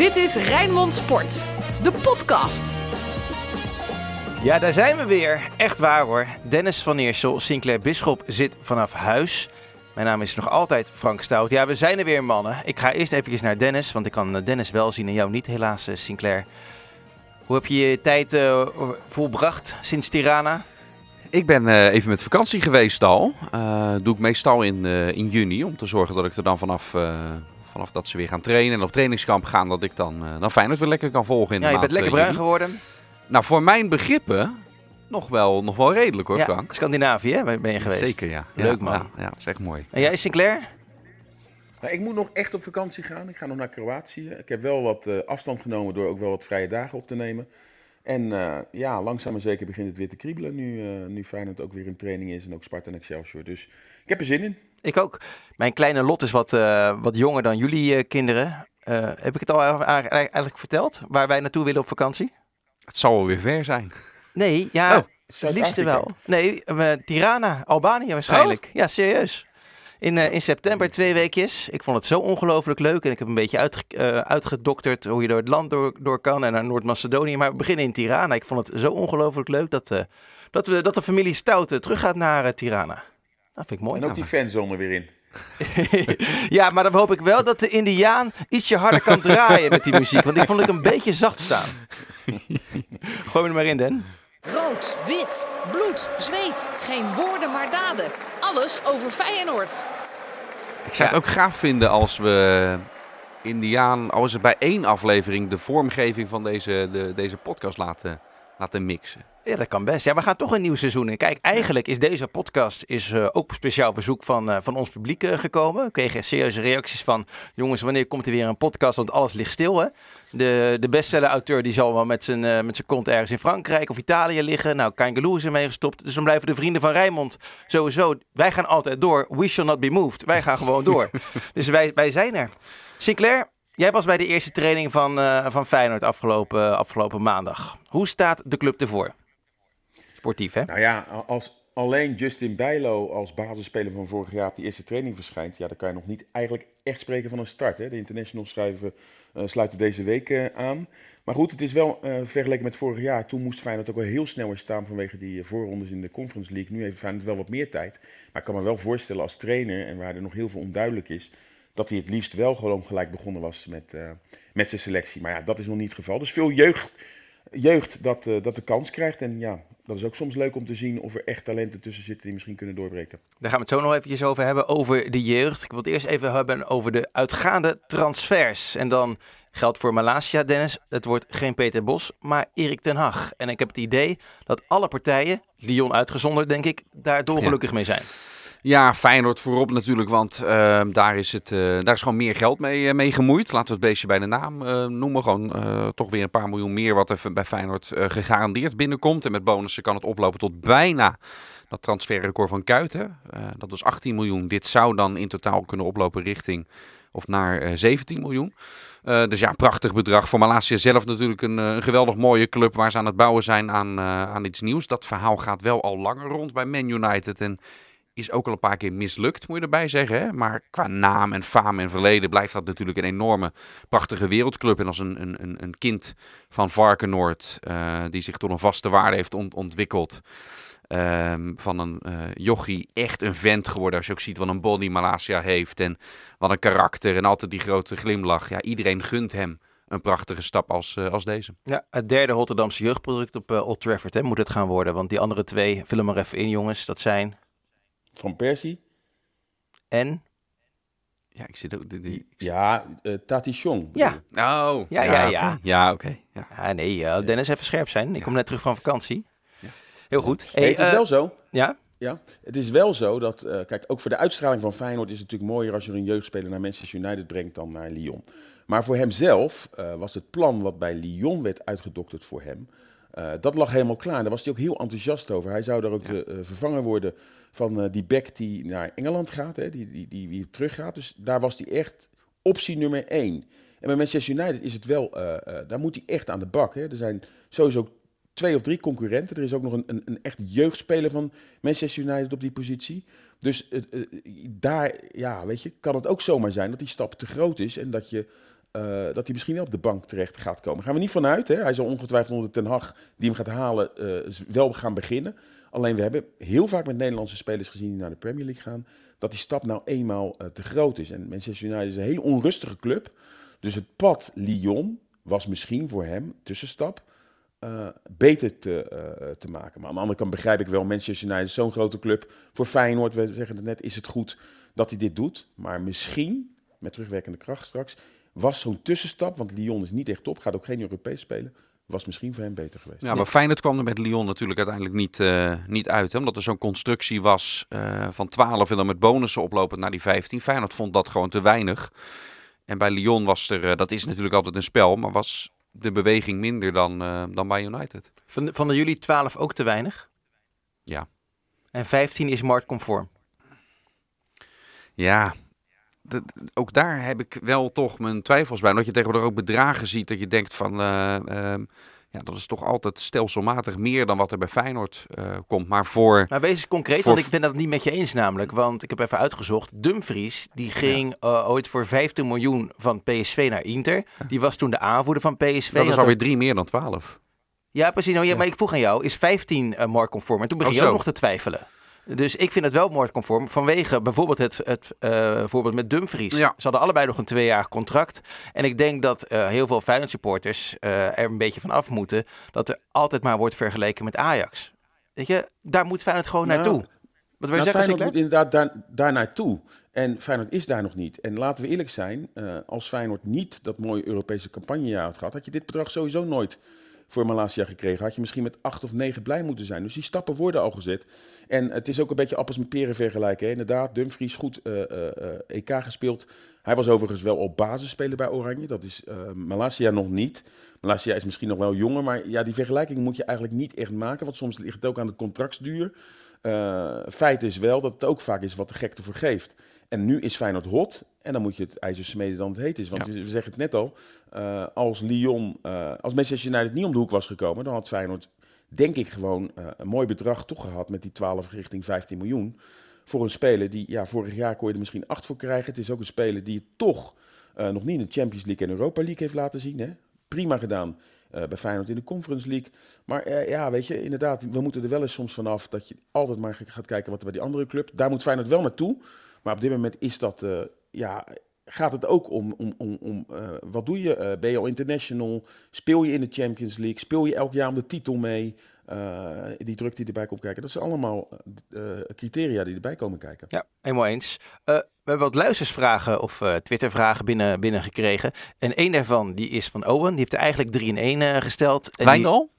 Dit is Rijnmond Sport, de podcast. Ja, daar zijn we weer. Echt waar hoor. Dennis van Eersel, Sinclair Bisschop zit vanaf huis. Mijn naam is nog altijd Frank Stout. Ja, we zijn er weer mannen. Ik ga eerst even naar Dennis, want ik kan eh, Dennis wel zien en jou niet helaas, eh, Sinclair. Hoe heb je je tijd uh, volbracht sinds Tirana? Ik ben uh, even met vakantie geweest al. Uh, doe ik meestal in, uh, in juni. Om te zorgen dat ik er dan vanaf, vanaf dat ze weer gaan trainen en op trainingskamp gaan, dat ik dan, dan Feyenoord weer lekker kan volgen in ja, de je bent lekker bruin geworden. Nou, voor mijn begrippen nog wel, nog wel redelijk hoor, ja, Frank. Scandinavië ben je geweest. Zeker, ja. Leuk man. Ja, ja, dat is echt mooi. En jij, Sinclair? Nou, ik moet nog echt op vakantie gaan. Ik ga nog naar Kroatië. Ik heb wel wat afstand genomen door ook wel wat vrije dagen op te nemen. En uh, ja, langzaam maar zeker begint het weer te kriebelen nu, uh, nu Feyenoord ook weer in training is en ook Sparta en Excelsior. Dus ik heb er zin in. Ik ook. Mijn kleine Lot is wat, uh, wat jonger dan jullie kinderen. heb ik het al eigenlijk verteld, waar wij naartoe willen op vakantie? Het zal wel weer ver zijn. Nee, ja, oh, het liefste wel. Nee, Tirana, Albanië waarschijnlijk. Oh. Ja, serieus. In, uh, in september twee weekjes. Ik vond het zo ongelooflijk leuk. En ik heb een beetje uitge uh, uitgedokterd hoe je door het land door, door kan en naar Noord-Macedonië. Maar we beginnen in Tirana. Ik vond het zo ongelooflijk leuk dat, uh, dat, we, dat de familie Stout terug gaat naar Tirana. Dat vind ik mooi. En ook die fanzone weer in. ja, maar dan hoop ik wel dat de Indiaan ietsje harder kan draaien met die muziek. Want die vond ik een beetje zacht staan. Gooi me er maar in, Den. Rood, wit, bloed, zweet. Geen woorden maar daden. Alles over Feyenoord. Ik zou het ook gaaf vinden als we Indiaan, als we bij één aflevering de vormgeving van deze, de, deze podcast laten, laten mixen. Ja, dat kan best. Ja, we gaan toch een nieuw seizoen in. Kijk, eigenlijk is deze podcast is, uh, ook speciaal verzoek van, uh, van ons publiek uh, gekomen. We kregen serieuze reacties van... jongens, wanneer komt er weer een podcast? Want alles ligt stil, hè? De, de bestseller-auteur die zal wel met zijn, met zijn kont ergens in Frankrijk of Italië liggen. Nou, Kangaloo is ermee gestopt. Dus dan blijven de vrienden van Rijnmond sowieso... Wij gaan altijd door. We shall not be moved. Wij gaan gewoon door. dus wij, wij zijn er. Sinclair, Jij was bij de eerste training van, uh, van Feyenoord afgelopen, afgelopen maandag. Hoe staat de club ervoor? Sportief, hè? Nou ja, als alleen Justin Bijlo als basisspeler van vorig jaar op die eerste training verschijnt, ja, dan kan je nog niet eigenlijk echt spreken van een start. De internationals schrijven, uh, sluiten deze week uh, aan. Maar goed, het is wel vergeleken met vorig jaar. Toen moest Feyenoord ook wel heel snel staan vanwege die voorrondes in de Conference League. Nu heeft Feyenoord wel wat meer tijd. Maar ik kan me wel voorstellen als trainer, en waar er nog heel veel onduidelijk is, dat hij het liefst wel gewoon gelijk begonnen was met, uh, met zijn selectie. Maar ja, dat is nog niet het geval. Dus veel jeugd, jeugd dat, uh, dat de kans krijgt. En ja, dat is ook soms leuk om te zien of er echt talenten tussen zitten die misschien kunnen doorbreken. Daar gaan we het zo nog eventjes over hebben, over de jeugd. Ik wil het eerst even hebben over de uitgaande transfers. En dan geldt voor Malasia, Dennis, het wordt geen Peter Bos, maar Erik ten Hag. En ik heb het idee dat alle partijen, Lyon uitgezonderd denk ik, daar dolgelukkig ja. mee zijn. Ja, Feyenoord voorop natuurlijk, want uh, daar, is het, uh, daar is gewoon meer geld mee, uh, mee gemoeid. Laten we het beestje bij de naam noemen. Gewoon toch weer een paar miljoen meer wat er bij Feyenoord gegarandeerd binnenkomt. En met bonussen kan het oplopen tot bijna dat transferrecord van Kuiten. dat was 18 miljoen. Dit zou dan in totaal kunnen oplopen richting of naar 17 miljoen. dus ja, prachtig bedrag. Voor Malasia zelf natuurlijk een, een, geweldig mooie club waar ze aan het bouwen zijn aan, aan iets nieuws. Dat verhaal gaat wel al langer rond bij Man United en is ook al een paar keer mislukt, moet je erbij zeggen. Hè? Maar qua naam en faam en verleden blijft dat natuurlijk een enorme, prachtige wereldclub. En als een, een, een kind van Varkenoord, uh, die zich tot een vaste waarde heeft ont ontwikkeld. Um, van een uh, jochie echt een vent geworden. Als je ook ziet wat een body Malasia heeft. En wat een karakter en altijd die grote glimlach. Ja, iedereen gunt hem een prachtige stap als, uh, als deze. Ja, het derde Rotterdamse jeugdproduct op Old Trafford hè, moet het gaan worden. Want die andere twee, vul maar even in jongens, dat zijn... Van Persie. En? Ja, ik zit ook... Die, die, ik ja, uh, Tati Chong. Ja. Oh. Ja, ja, ja. Ja, oké. Okay. Ja. ja. nee, uh, Dennis even scherp zijn. Ik ja. kom net terug van vakantie. Ja. Heel goed. Hey, het is uh, wel zo. Ja? Ja, het is wel zo dat, uh, kijk, ook voor de uitstraling van Feyenoord is het natuurlijk mooier als je een jeugdspeler naar Manchester United brengt dan naar Lyon. Maar voor hemzelf uh, was het plan wat bij Lyon werd uitgedokterd voor hem, uh, dat lag helemaal klaar. Daar was hij ook heel enthousiast over. Hij zou daar ook ja. de vervanger worden van die back die naar Engeland gaat, hè, die, die, die, die teruggaat. Dus daar was hij echt optie nummer één. En bij Manchester United is het wel, daar moet hij echt aan de bak. Hè. Er zijn sowieso twee of drie concurrenten. Er is ook nog een, een, een echt jeugdspeler van Manchester United op die positie. Dus daar, ja, weet je, kan het ook zomaar zijn dat die stap te groot is en dat je eh, dat hij misschien wel op de bank terecht gaat komen. Gaan we niet vanuit. Hè? Hij zal ongetwijfeld onder Ten Hag, die hem gaat halen, eh, wel gaan beginnen. Alleen we hebben heel vaak met Nederlandse spelers gezien die naar de Premier League gaan, dat die stap nou eenmaal eh, te groot is. En Manchester United is een heel onrustige club. Dus het pad Lyon was misschien voor hem, tussenstap, beter te, te maken. Maar aan de andere kant begrijp ik wel, Manchester United is zo'n grote club. Voor Feyenoord, we zeggen het net, is het goed dat hij dit doet. Maar misschien, met terugwerkende kracht straks, was zo'n tussenstap, want Lyon is niet echt top, gaat ook geen Europees spelen, was misschien voor hem beter geweest. Ja, maar Feyenoord kwam er met Lyon natuurlijk uiteindelijk niet, uh, niet uit. Hè? Omdat er zo'n constructie was uh, van 12 en dan met bonussen oplopend naar die 15. Feyenoord vond dat gewoon te weinig. En bij Lyon was er, uh, dat is natuurlijk altijd een spel, maar was de beweging minder dan, dan bij United. Vonden jullie 12 ook te weinig? Ja. En 15 is marktconform? Ja, ook daar heb ik wel toch mijn twijfels bij. Dat je tegenwoordig ook bedragen ziet dat je denkt van... Uh, uh, ja, dat is toch altijd stelselmatig meer dan wat er bij Feyenoord uh, komt. Maar voor... Maar wees concreet, voor... want ik ben dat niet met je eens namelijk. Want ik heb even uitgezocht. Dumfries, die ging ja. ooit voor 15 miljoen van PSV naar Inter. Ja. Die was toen de aanvoerder van PSV. Dat is alweer drie meer dan 12. Ja, precies. Nou, ja, maar ik vroeg aan jou, is 15 uh, marktconform? En toen begin je ook nog te twijfelen. Dus ik vind het wel moordconform. Vanwege bijvoorbeeld het, het uh, voorbeeld met Dumfries. Ja. Ze hadden allebei nog een tweejarig contract. En ik denk dat uh, heel veel Feyenoord supporters uh, er een beetje van af moeten. Dat er altijd maar wordt vergeleken met Ajax. Weet je, daar moet Feyenoord gewoon nou, naartoe. Wat wil je nou, zeggen, Feyenoord moet inderdaad daar, daar naartoe. En Feyenoord is daar nog niet. En laten we eerlijk zijn, als Feyenoord niet dat mooie Europese campagnejaar had gehad, had je dit bedrag sowieso nooit voor Malasia gekregen. Had je misschien met acht of negen blij moeten zijn. Dus die stappen worden al gezet. En het is ook een beetje appels met peren vergelijken. Hè. Inderdaad, Dumfries goed uh, uh, EK gespeeld. Hij was overigens wel op basis spelen bij Oranje. Dat is uh, Malasia nog niet. Malasia is misschien nog wel jonger. Maar ja, die vergelijking moet je eigenlijk niet echt maken. Want soms ligt het ook aan de contractsduur. feit is wel dat het ook vaak is wat de gekte voor geeft. En nu is Feyenoord hot. En dan moet je het ijzer smeden dan het heet is. Want ja. we zeggen het net al. Uh, als Lyon, uh, als Manchester United niet om de hoek was gekomen, dan had Feyenoord, denk ik, gewoon uh, een mooi bedrag toegehad met die 12 richting 15 miljoen. Voor een speler die, ja, vorig jaar kon je er misschien 8 voor krijgen. Het is ook een speler die het toch nog niet in de Champions League en Europa League heeft laten zien. Hè? Prima gedaan. bij Feyenoord in de Conference League. Maar ja, weet je, inderdaad, we moeten er wel eens soms vanaf dat je altijd maar gaat kijken wat er bij die andere club. Daar moet Feyenoord wel naartoe. Maar op dit moment is dat, uh, ja, gaat het ook om, om, om, om uh, wat doe je? Uh, ben je al international? Speel je in de Champions League? Speel je elk jaar om de titel mee? die druk die erbij komt kijken. Dat zijn allemaal criteria die erbij komen kijken. Ja, helemaal eens. we hebben wat luistersvragen of Twittervragen binnen, binnengekregen. En één daarvan die is van Owen. Die heeft er eigenlijk 3 in 1 gesteld. En Wijndal?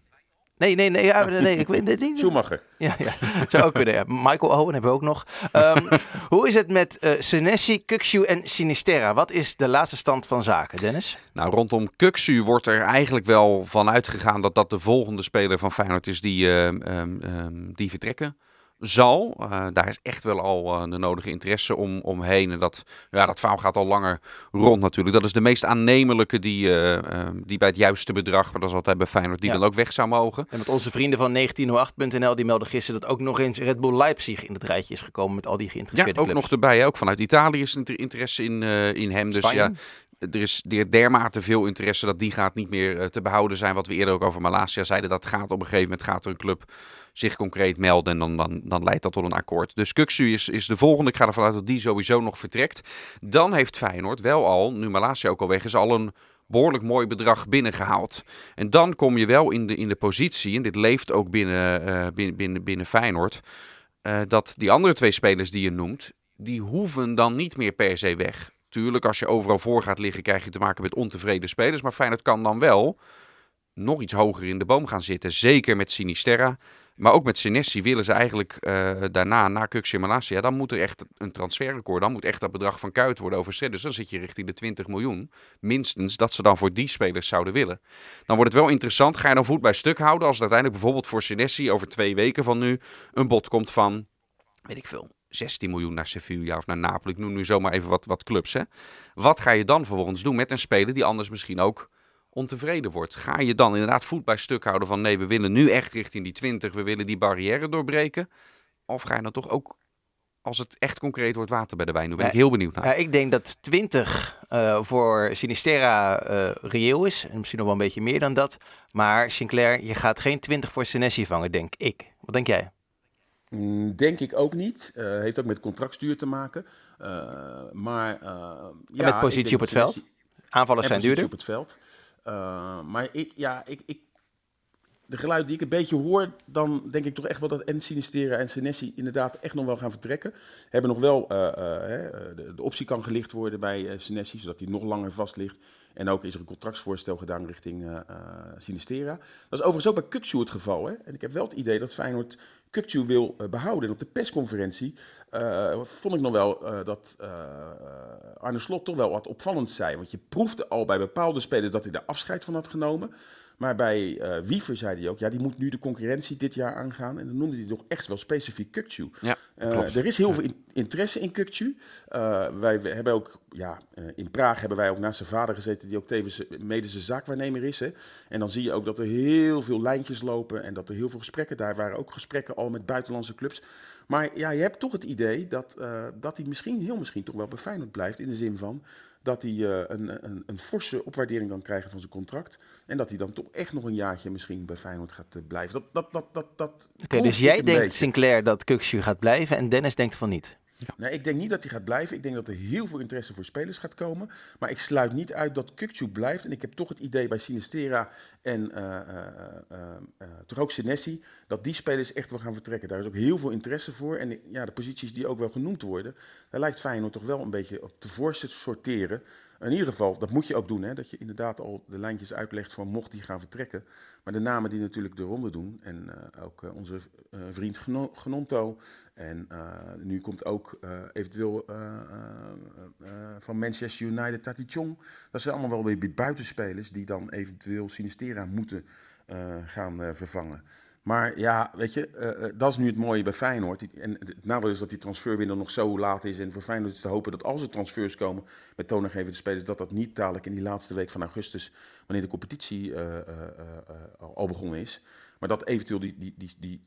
Nee, nee, nee. Ja, nee ik weet niet. Schumacher. Ja, ja, zou ook kunnen. Ja. Michael Owen hebben we ook nog. Um, hoe is het met uh, Senesi, Kukshu en Sinisterra? Wat is de laatste stand van zaken, Dennis? Nou, rondom Kukshu wordt er eigenlijk wel van uitgegaan dat dat de volgende speler van Feyenoord is die, uh, um, um, die vertrekken zal. Uh, daar is echt wel al uh, de nodige interesse om, omheen. En dat, ja, dat verhaal gaat al langer rond natuurlijk. Dat is de meest aannemelijke die, uh, die bij het juiste bedrag, maar dat is altijd bij Feyenoord, die ja. dan ook weg zou mogen. En met onze vrienden van 1908.nl, die melden gisteren dat ook nog eens Red Bull Leipzig in het rijtje is gekomen met al die geïnteresseerde ja, ook clubs. nog erbij. Ook vanuit Italië is er interesse in, in hem. Dus ja, er is dermate veel interesse dat die gaat niet meer te behouden zijn. Wat we eerder ook over Malasia zeiden, dat gaat op een gegeven moment gaat er een club zich concreet melden en dan, dan, dan leidt dat tot een akkoord. Dus Kuksu is, is de volgende. Ik ga ervan uit dat die sowieso nog vertrekt. Dan heeft Feyenoord wel al, nu Malasia ook al weg is, al een behoorlijk mooi bedrag binnengehaald. En dan kom je wel in de, in de positie, en dit leeft ook binnen, uh, binnen, binnen, Feyenoord, uh, dat die andere twee spelers die je noemt, die hoeven dan niet meer per se weg. Tuurlijk, als je overal voor gaat liggen, krijg je te maken met ontevreden spelers. Maar Feyenoord kan dan wel nog iets hoger in de boom gaan zitten. Zeker met Sinisterra. Maar ook met Senesi willen ze eigenlijk uh, daarna, na Kuxi dan moet er echt een transferrecord, dan moet echt dat bedrag van Kuit worden overschreden. Dus dan zit je richting de 20 miljoen, minstens, dat ze dan voor die spelers zouden willen. Dan wordt het wel interessant, ga je dan voet bij stuk houden als er uiteindelijk bijvoorbeeld voor Senesi over twee weken van nu een bod komt van, weet ik veel, 16 miljoen naar Sevilla of naar Napoli. Ik noem nu zomaar even wat, wat clubs. Hè. Wat ga je dan vervolgens doen met een speler die anders misschien ook ontevreden wordt. Ga je dan inderdaad voet bij stuk houden van nee, we willen nu echt richting die 20, we willen die barrière doorbreken? Of ga je dan toch ook als het echt concreet wordt water bij de wijn? Nu ben ik heel benieuwd naar. Ja, ik denk dat 20 uh, voor Sinistera uh, reëel is. En misschien nog wel een beetje meer dan dat. Maar Sinclair, je gaat geen 20 voor Senesi vangen, denk ik. Wat denk jij? Mm, denk ik ook niet. Uh, heeft ook met contractstuur te maken. maar ja, met positie op het veld. Aanvallers zijn duurder. op het veld. maar ik, ja, ik, ik de geluiden die ik een beetje hoor, dan denk ik toch echt wel dat en Sinistera en Senesi inderdaad echt nog wel gaan vertrekken. Hebben nog wel, uh, uh, de, de, optie kan gelicht worden bij uh, Senesi, zodat hij nog langer vast ligt. En ook is er een contractsvoorstel gedaan richting Sinistera. Dat is overigens ook bij Kukcu het geval. Hè? En ik heb wel het idee dat Feyenoord Kukcu wil behouden. En op de persconferentie vond ik nog wel dat Arne Slot toch wel wat opvallend zei. Want je proefde al bij bepaalde spelers dat hij daar afscheid van had genomen. Maar bij uh, Wiever zei hij ook, ja, die moet nu de concurrentie dit jaar aangaan. En dan noemde hij nog echt wel specifiek Kukcu. Ja, uh, er is heel veel interesse in Kukcu. Uh, wij hebben ook, ja, in Praag hebben wij ook naast zijn vader gezeten, die ook tevens medische zaakwaarnemer is. Hè. En dan zie je ook dat er heel veel lijntjes lopen en dat er heel veel gesprekken, daar waren ook gesprekken al met buitenlandse clubs. Maar ja, je hebt toch het idee dat, dat hij misschien, heel misschien toch wel bij Feyenoord blijft. In de zin van dat hij uh, een, een, een, forse opwaardering kan krijgen van zijn contract. En dat hij dan toch echt nog een jaartje misschien bij Feyenoord gaat uh, blijven. Dat, dat, dat, dat, dat Oké, dus jij denkt beetje. Sinclair dat Kuxu gaat blijven en Dennis denkt van niet? Ja. Ik denk niet dat hij gaat blijven. Ik denk dat er heel veel interesse voor spelers gaat komen. Maar ik sluit niet uit dat Kukcu blijft. En ik heb toch het idee bij Sinistera en uh, uh, toch dat die spelers echt wel gaan vertrekken. Daar is ook heel veel interesse voor. En ja, de posities die ook wel genoemd worden... daar lijkt Feyenoord toch wel een beetje op te voorste sorteren in ieder geval, dat moet je ook doen. Hè, dat je inderdaad al de lijntjes uitlegt van mocht die gaan vertrekken. Maar de namen die natuurlijk de ronde doen. En uh, ook uh, onze uh, vriend Genonto. En nu komt ook eventueel van Manchester United Tati Chong. Dat zijn allemaal wel weer buitenspelers die dan eventueel Sinistera moeten gaan vervangen. Maar ja, weet je, uh, dat is nu het mooie bij Feyenoord. En het nadeel is dat die transferwindow nog zo laat is. En voor Feyenoord is te hopen dat als er transfers komen met toonaangevende spelers, dat dat niet dadelijk in die laatste week van augustus, wanneer de competitie uh, al begonnen is, maar dat eventueel die, die, die, die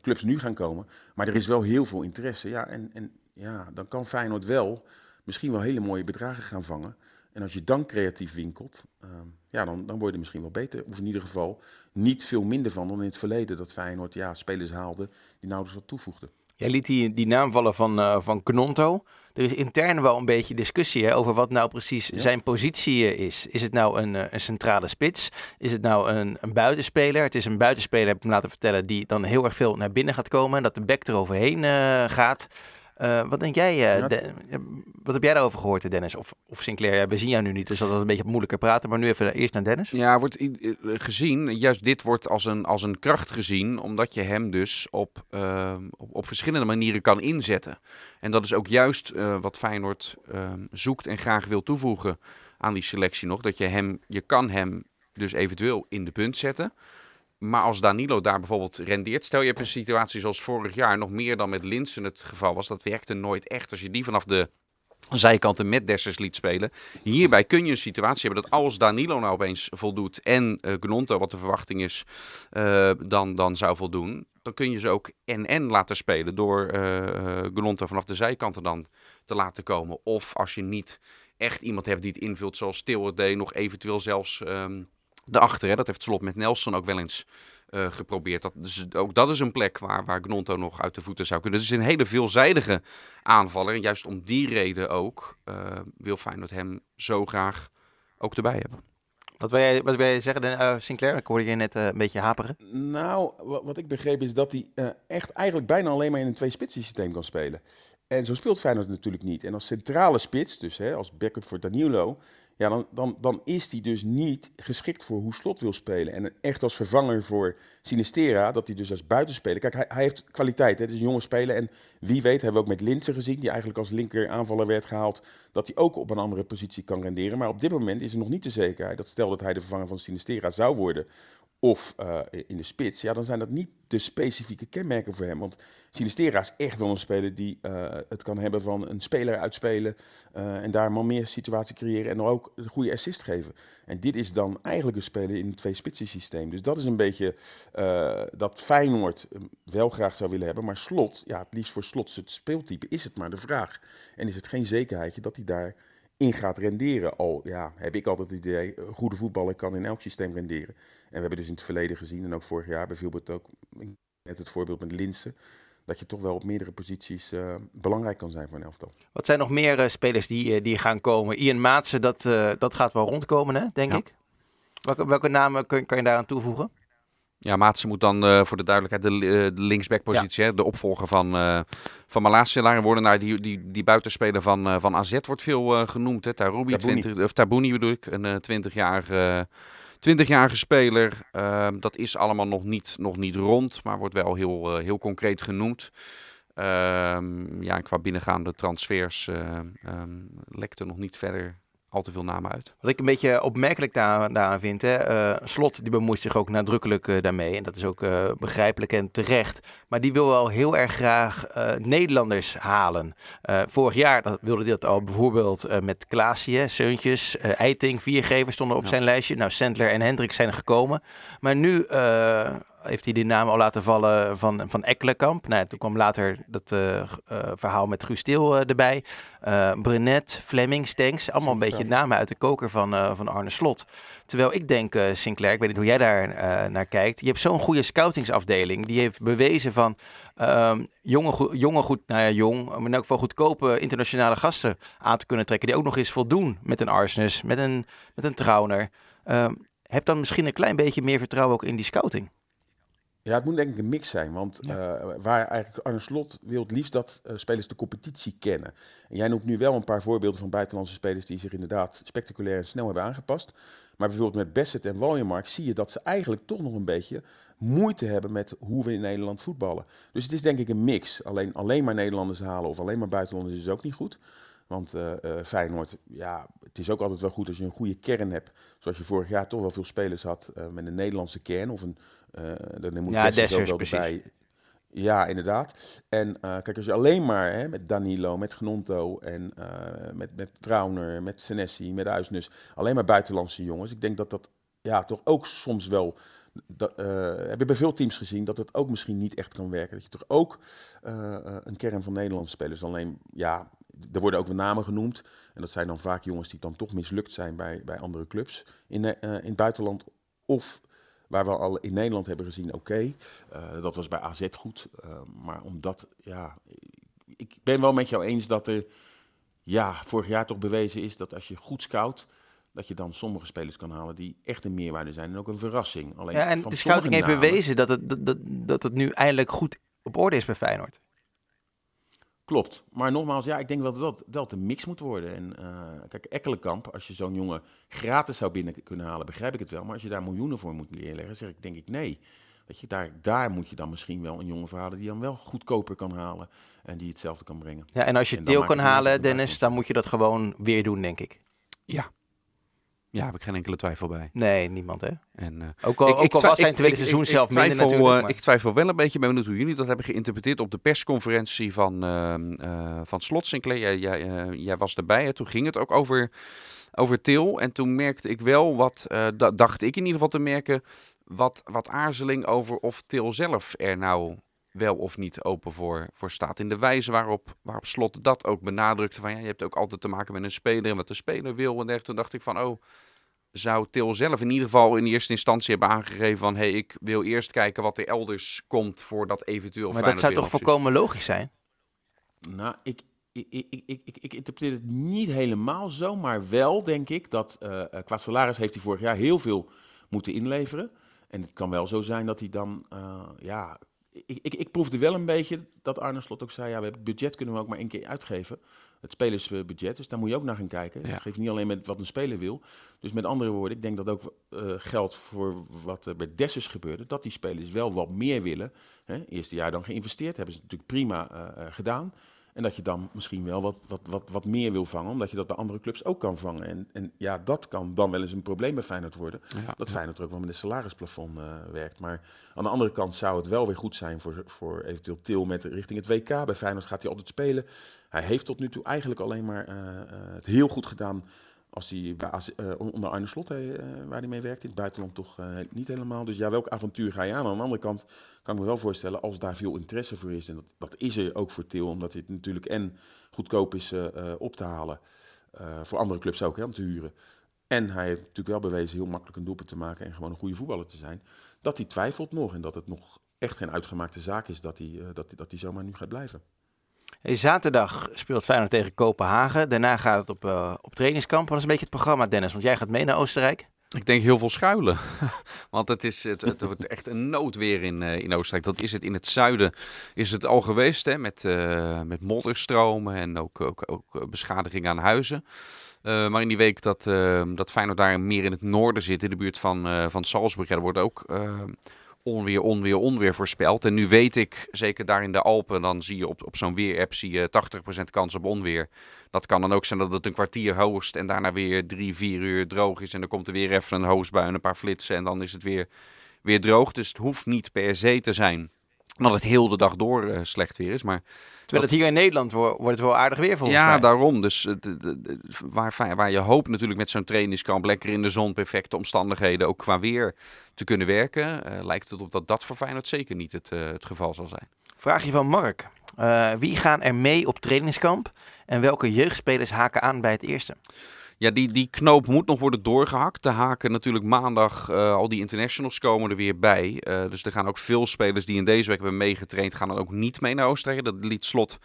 clubs nu gaan komen. Maar er is wel heel veel interesse. Ja, en, en ja, dan kan Feyenoord wel misschien wel hele mooie bedragen gaan vangen. En als je dan creatief winkelt, uh, ja, dan, dan word je misschien wel beter. Of in ieder geval niet veel minder van dan in het verleden. Dat Feyenoord ja, spelers haalde die nauwelijks wat toevoegden. Jij liet die, die naam vallen van, uh, van Knonto. Er is intern wel een beetje discussie hè, over wat nou precies zijn positie eh, is. Is het nou een, eh, een centrale spits? Is het nou een, een buitenspeler? Het is een buitenspeler, heb ik me laten vertellen, die dan heel erg veel naar binnen gaat komen. En dat de back eroverheen uh, gaat. Uh, wat denk jij, de, wat heb jij daarover gehoord, Dennis? Of, of Sinclair, ja, we zien jou nu niet, dus dat is een beetje moeilijker praten. Maar nu even eerst naar Dennis. Ja, wordt gezien, juist dit wordt als een, als een kracht gezien, omdat je hem dus op, uh, op, verschillende manieren kan inzetten. En dat is ook juist wat Feyenoord ehm, zoekt en graag wil toevoegen aan die selectie nog. Dat je hem, je kan hem dus eventueel in de punt zetten. Maar als Danilo daar bijvoorbeeld rendeert, stel je hebt een situatie zoals vorig jaar, nog meer dan met Linsen het geval was, dat werkte nooit echt. Als je die vanaf de zijkanten met Dessers liet spelen. Hierbij kun je een situatie hebben dat als Danilo nou opeens voldoet en uh, Gnonto, wat de verwachting is, uh, dan, dan zou voldoen. Dan kun je ze ook en-en laten spelen door uh, Gnonto vanaf de zijkanten dan te laten komen. Of als je niet echt iemand hebt die het invult zoals Til deed, nog eventueel zelfs... Um, daarachter. Hè. Dat heeft Slot met Nelson ook wel eens uh, geprobeerd. Dat, dus ook dat is een plek waar, waar Gnonto nog uit de voeten zou kunnen. Dus het is een hele veelzijdige aanvaller. En juist om die reden ook uh, wil Feyenoord hem zo graag ook erbij hebben. Wat wil jij, wat wil jij zeggen, uh, Sinclair? Ik hoorde je net een beetje haperen. Nou, wat, ik begreep is dat hij echt eigenlijk bijna alleen maar in een twee-spitsen systeem kan spelen. En zo speelt Feyenoord natuurlijk niet. En als centrale spits, dus hè, als backup voor Danilo, ja, dan, dan, dan is hij dus niet geschikt voor hoe Slot wil spelen. En echt als vervanger voor Sinistera, dat hij dus als buitenspeler... Kijk, hij, hij heeft kwaliteit, hè? het is een jonge speler. En wie weet, hebben we ook met Linsen gezien, die eigenlijk als linker aanvaller werd gehaald... dat hij ook op een andere positie kan renderen. Maar op dit moment is er nog niet de zekerheid dat stel dat hij de vervanger van Sinistera zou worden of uh, in de spits, ja, dan zijn dat niet de specifieke kenmerken voor hem. Want Sinistera is echt wel een speler die uh, het kan hebben van een speler uitspelen uh, en daar maar meer situatie creëren en dan ook een goede assist geven. En dit is dan eigenlijk een speler in een twee-spitsen systeem. Dus dat is een beetje dat Feyenoord wel graag zou willen hebben, maar Slot, ja, het liefst voor Slot het speeltype, is het maar de vraag. En is het geen zekerheidje dat hij daar in gaat renderen. Al ja, heb ik altijd het idee, goede voetballer kan in elk systeem renderen. En we hebben dus in het verleden gezien, en ook vorig jaar bijvoorbeeld ook, net het voorbeeld met Linsen, dat je toch wel op meerdere posities uh, belangrijk kan zijn voor een elftal. Wat zijn nog meer uh, spelers die, uh, die gaan komen? Ian Maatsen, dat, dat gaat wel rondkomen, hè, denk ja. ik. Welke, welke namen kun, kan je daaraan toevoegen? Ja, Maatsen moet dan uh, voor de duidelijkheid de, uh, de linksbackpositie, ja. de opvolger van, uh, van Malasia worden. Nou, die, die, die buitenspeler van, van AZ wordt veel genoemd. Hè. Tarubi, 20, of Tabouni bedoel ik, een 20-jarige 20-jarige speler. Ehm, dat is allemaal nog niet, nog niet rond, maar wordt wel heel, heel concreet genoemd. Ehm, ja, qua binnengaande transfers um, lekte nog niet verder al te veel namen uit. Wat ik een beetje opmerkelijk daar, daaraan vind, hè, uh, Slot die bemoeit zich ook nadrukkelijk uh, daarmee. En dat is ook uh, begrijpelijk en terecht. Maar die wil wel heel erg graag Nederlanders halen. vorig jaar dat, wilde hij dat al bijvoorbeeld met Klaasje, Seuntjes, Eiting, Viergever stonden op ja. zijn lijstje. Nou, Sandler en Hendrik zijn gekomen. Maar nu heeft hij die naam al laten vallen van, van Ekkelenkamp. Nou, toen kwam later dat uh, uh, verhaal met Guus Stil uh, erbij. Brenet, Fleming, Stenks. Allemaal een beetje namen uit de koker van, van Arne Slot. Terwijl ik denk, Sinclair, ik weet niet hoe jij daar naar kijkt. Je hebt zo'n goede scoutingsafdeling. Die heeft bewezen van ehm, jonge, jonge, goed, nou ja, jong, maar in elk geval goedkope internationale gasten aan te kunnen trekken. Die ook nog eens voldoen met een Arsenis, met een, met een Trauner. Ehm, heb dan misschien een klein beetje meer vertrouwen ook in die scouting. Ja, het moet denk ik een mix zijn. Want ja. uh, waar eigenlijk Arne Slot wil het liefst dat uh, spelers de competitie kennen. En jij noemt nu wel een paar voorbeelden van buitenlandse spelers die zich inderdaad spectaculair en snel hebben aangepast. Maar bijvoorbeeld met Bassett en Waljemark zie je dat ze eigenlijk toch nog een beetje moeite hebben met hoe we in Nederland voetballen. Dus het is denk ik een mix. Alleen, alleen maar Nederlanders halen of alleen maar buitenlanders is ook niet goed. Want uh, uh, Feyenoord, ja, het is ook altijd wel goed als je een goede kern hebt. Zoals je vorig jaar toch wel veel spelers had uh, met een Nederlandse kern of een dan moet ja, Dessers, precies. Bij. Ja, inderdaad. En uh, kijk, als je alleen maar hè, met Danilo, met Gnonto en uh, met, met Trauner, met Senesi, met Uisnes, alleen maar buitenlandse jongens. Ik denk dat dat ja, toch ook soms wel, dat, heb je bij veel teams gezien, dat het ook misschien niet echt kan werken. Dat je toch ook een kern van Nederlandse spelers, alleen ja, er worden ook wel namen genoemd. En dat zijn dan vaak jongens die dan toch mislukt zijn bij, bij andere clubs in, in het buitenland. Of Waar we al in Nederland hebben gezien, oké, okay, uh, dat was bij AZ goed. Uh, maar omdat, ja, ik ben wel met jou eens dat er, ja, vorig jaar toch bewezen is dat als je goed scout, dat je dan sommige spelers kan halen die echt een meerwaarde zijn en ook een verrassing. Alleen ja, en de scouting heeft bewezen dat het, dat, dat, dat het nu eindelijk goed op orde is bij Feyenoord. Klopt. Maar nogmaals, ja, ik denk dat het wel, een mix moet worden. En uh, kijk, Ekkelenkamp, als je zo'n jongen gratis zou binnen kunnen halen, begrijp ik het wel. Maar als je daar miljoenen voor moet neerleggen, zeg ik denk ik nee. Dat je, daar, daar moet je dan misschien wel een jongen verhalen die dan wel goedkoper kan halen en die hetzelfde kan brengen. Ja, en als je deel kan halen, Dennis, dan moet je dat gewoon weer doen, denk ik. Ja, ja, heb ik geen enkele twijfel bij. Nee, niemand hè. En, uh, ook al, ik, ook al was zijn tweede seizoen zelf minder natuurlijk. Uh, ik twijfel wel een beetje, ben benieuwd hoe jullie dat hebben geïnterpreteerd op de persconferentie van, uh, van Slot Sinclair. Jij, jij, jij was erbij, hè? toen ging het ook over, over Til. En toen merkte ik wel wat, dacht ik in ieder geval te merken, wat, wat aarzeling over of Til zelf er nou wel of niet open voor, voor staat. In de wijze waarop, waarop Slot dat ook benadrukte. Van ja, je hebt ook altijd te maken met een speler en wat de speler wil. En echt, toen dacht ik van, oh, zou Til zelf in ieder geval in eerste instantie hebben aangegeven van... hé, hey, ik wil eerst kijken wat er elders komt voordat eventueel... Maar dat zou toch volkomen logisch zijn? Nou, ik, ik, ik, ik, ik, ik interpreteer het niet helemaal zo, maar wel denk ik dat uh, qua salaris heeft hij vorig jaar heel veel moeten inleveren. En het kan wel zo zijn dat hij dan uh, ja, ik, ik, ik proefde wel een beetje dat Arne Slot ook zei: ja, we hebben het budget kunnen we ook maar één keer uitgeven. Het spelersbudget. Dus daar moet je ook naar gaan kijken. Ja. Dat geeft niet alleen met wat een speler wil. Dus met andere woorden, ik denk dat ook uh, geldt voor wat uh, bij Dessus gebeurde. Dat die spelers wel wat meer willen. Hè. Eerste jaar dan geïnvesteerd. Hebben ze natuurlijk prima uh, gedaan. En dat je dan misschien wel wat, wat, wat, wat meer wil vangen, omdat je dat bij andere clubs ook kan vangen. En, en ja, dat kan dan wel eens een probleem bij Feyenoord worden. Ja. Dat Feyenoord er ook wel met een salarisplafond eh, werkt. Maar aan de andere kant zou het wel weer goed zijn voor, voor eventueel Til met richting het WK. Bij Feyenoord gaat hij altijd spelen. Hij heeft tot nu toe eigenlijk alleen maar eh, eh, het heel goed gedaan als hij eh, onder Arne Slot, eh, waar hij mee werkt, in het buitenland toch eh, niet helemaal. Dus ja, welk avontuur ga je aan? Aan de andere kant kan ik me wel voorstellen, als daar veel interesse voor is, en dat, dat is er ook voor Til, omdat het natuurlijk en goedkoop is eh, eh, op te halen, eh, voor andere clubs ook, hè, om te huren. En hij heeft natuurlijk wel bewezen heel makkelijk een doelpunt te maken en gewoon een goede voetballer te zijn. Dat hij twijfelt nog en dat het nog echt geen uitgemaakte zaak is dat hij, eh, dat, dat hij zomaar nu gaat blijven. Zaterdag speelt Feyenoord tegen Kopenhagen. Daarna gaat het op, eh, op trainingskamp. Wat is een beetje het programma, Dennis? Want jij gaat mee naar Oostenrijk. Ik denk heel veel schuilen. Want het, is, het, het wordt echt een noodweer in, eh, in Oostenrijk. Dat is het in het zuiden is het al geweest. Hè, met, eh, met modderstromen en ook, ook, ook beschadiging aan huizen. Maar in die week dat, dat Feyenoord daar meer in het noorden zit, in de buurt van, van Salzburg, ja, er wordt ook onweer, onweer, onweer voorspeld. En nu weet ik, zeker daar in de Alpen, dan zie je op, op zo'n weerapp zie je 80% kans op onweer. Dat kan dan ook zijn dat het een kwartier hoogst en daarna weer drie, vier uur droog is. En dan komt er weer even een hoostbui en een paar flitsen en dan is het weer, weer droog. Dus het hoeft niet per se te zijn dat het heel de dag door eh, slecht weer is. Maar Terwijl het hier in Nederland wo- wordt het wel aardig weer volgens ja, mij. daarom. Dus eh, de- de- de- waar, waar je hoopt natuurlijk met zo'n trainingskamp, lekker in de zon, perfecte omstandigheden, ook qua weer te kunnen werken, eh, lijkt het op dat dat voor Feyenoord zeker niet het, het geval zal zijn. Vraagje van Mark. Wie gaan er mee op trainingskamp? En welke jeugdspelers haken aan bij het eerste? Ja, die, die knoop moet nog worden doorgehakt. De haken natuurlijk maandag, eh, al die internationals komen er weer bij. Eh, dus er gaan ook veel spelers die in deze week hebben meegetraind, gaan dan ook niet mee naar Oostenrijk. Dat liet Slot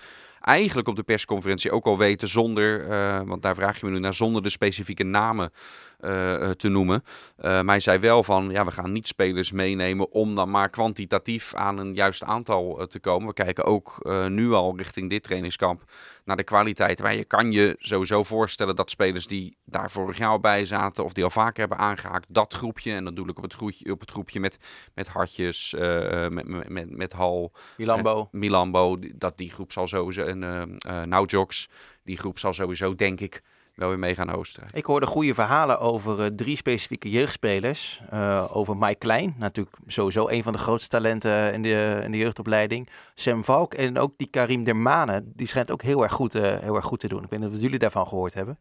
eigenlijk op de persconferentie ook al weten, zonder, eh, want daar vraag je me nu naar, zonder de specifieke namen eh, te noemen. Eh, maar hij zei wel van, ja, we gaan niet spelers meenemen om dan maar kwantitatief aan een juist aantal te komen. We kijken ook nu al richting dit trainingskamp naar de kwaliteit. Waar je kan je sowieso voorstellen dat spelers die daar vorig jaar al bij zaten of die al vaker hebben aangehaakt, dat groepje, en dan doe ik op het groepje, op het groepje met, met Hartjes, met, met, met, met Hal, Milambo. Milambo, dat die groep zal sowieso, en eh eh, Naujoks, die groep zal sowieso, denk ik, wel weer mee gaan Oostenrijk. Ik hoorde goede verhalen over eh, drie specifieke jeugdspelers. Eh, over Mike Klein, natuurlijk sowieso een van de grootste talenten in de, in de jeugdopleiding. Sam Valk en ook die Karim Dermane. Die schijnt ook heel erg goed, eh, heel erg goed te doen. Ik weet niet of jullie daarvan gehoord hebben.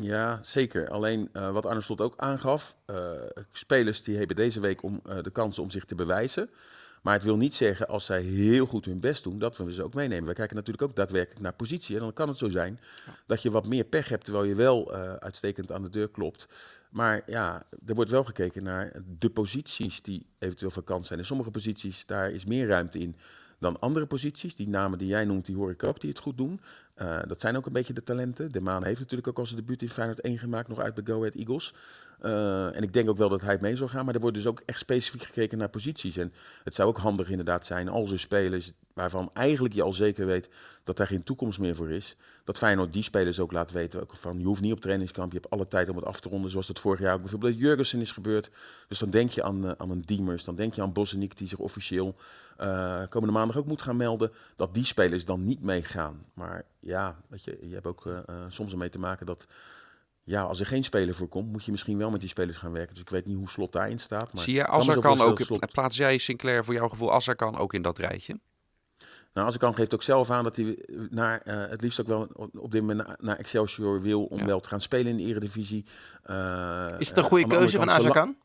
Ja, zeker. Alleen eh, wat Arne Slot ook aangaf, eh, spelers die hebben deze week om, eh, de kans om zich te bewijzen. Maar het wil niet zeggen als zij heel goed hun best doen, dat we ze ook meenemen. We kijken natuurlijk ook daadwerkelijk naar positie. En dan kan het zo zijn dat je wat meer pech hebt, terwijl je wel eh, uitstekend aan de deur klopt. Maar ja, er wordt wel gekeken naar de posities die eventueel vakant zijn. In sommige posities, daar is meer ruimte in dan andere posities. Die namen die jij noemt, die hoor ik ook, die het goed doen. Eh, dat zijn ook een beetje de talenten. De Maan heeft natuurlijk ook al zijn debuut in Feyenoord 1 gemaakt, nog uit bij Go Ahead Eagles. Eh, en ik denk ook wel dat hij mee zal gaan, maar er wordt dus ook echt specifiek gekeken naar posities. En het zou ook handig inderdaad zijn als er spelers waarvan eigenlijk je al zeker weet dat daar geen toekomst meer voor is, dat Feyenoord die spelers ook laat weten van je hoeft niet op trainingskamp, je hebt alle tijd om het af te ronden, zoals dat vorig jaar ook bijvoorbeeld bij Jurgensen is gebeurd. Dus dan denk je aan, eh, aan een Diemers, dan denk je aan Boseniek die zich officieel eh, komende maandag ook moet gaan melden, dat die spelers dan niet meegaan. Maar ja, weet je, je hebt ook eh, soms ermee te maken dat ja, als er geen speler voor komt, moet je misschien wel met die spelers gaan werken. Dus ik weet niet hoe Slot daarin staat. Maar Zie je, ik kan kan ook, Slot- plaats jij Sinclair voor jouw gevoel, Azar kan ook in dat rijtje? Nou, Azarkan geeft ook zelf aan dat hij naar, het liefst ook wel op dit moment naar, Excelsior wil om Ja. wel te gaan spelen in de Eredivisie. Eh, Is het een goede keuze van Azarkan?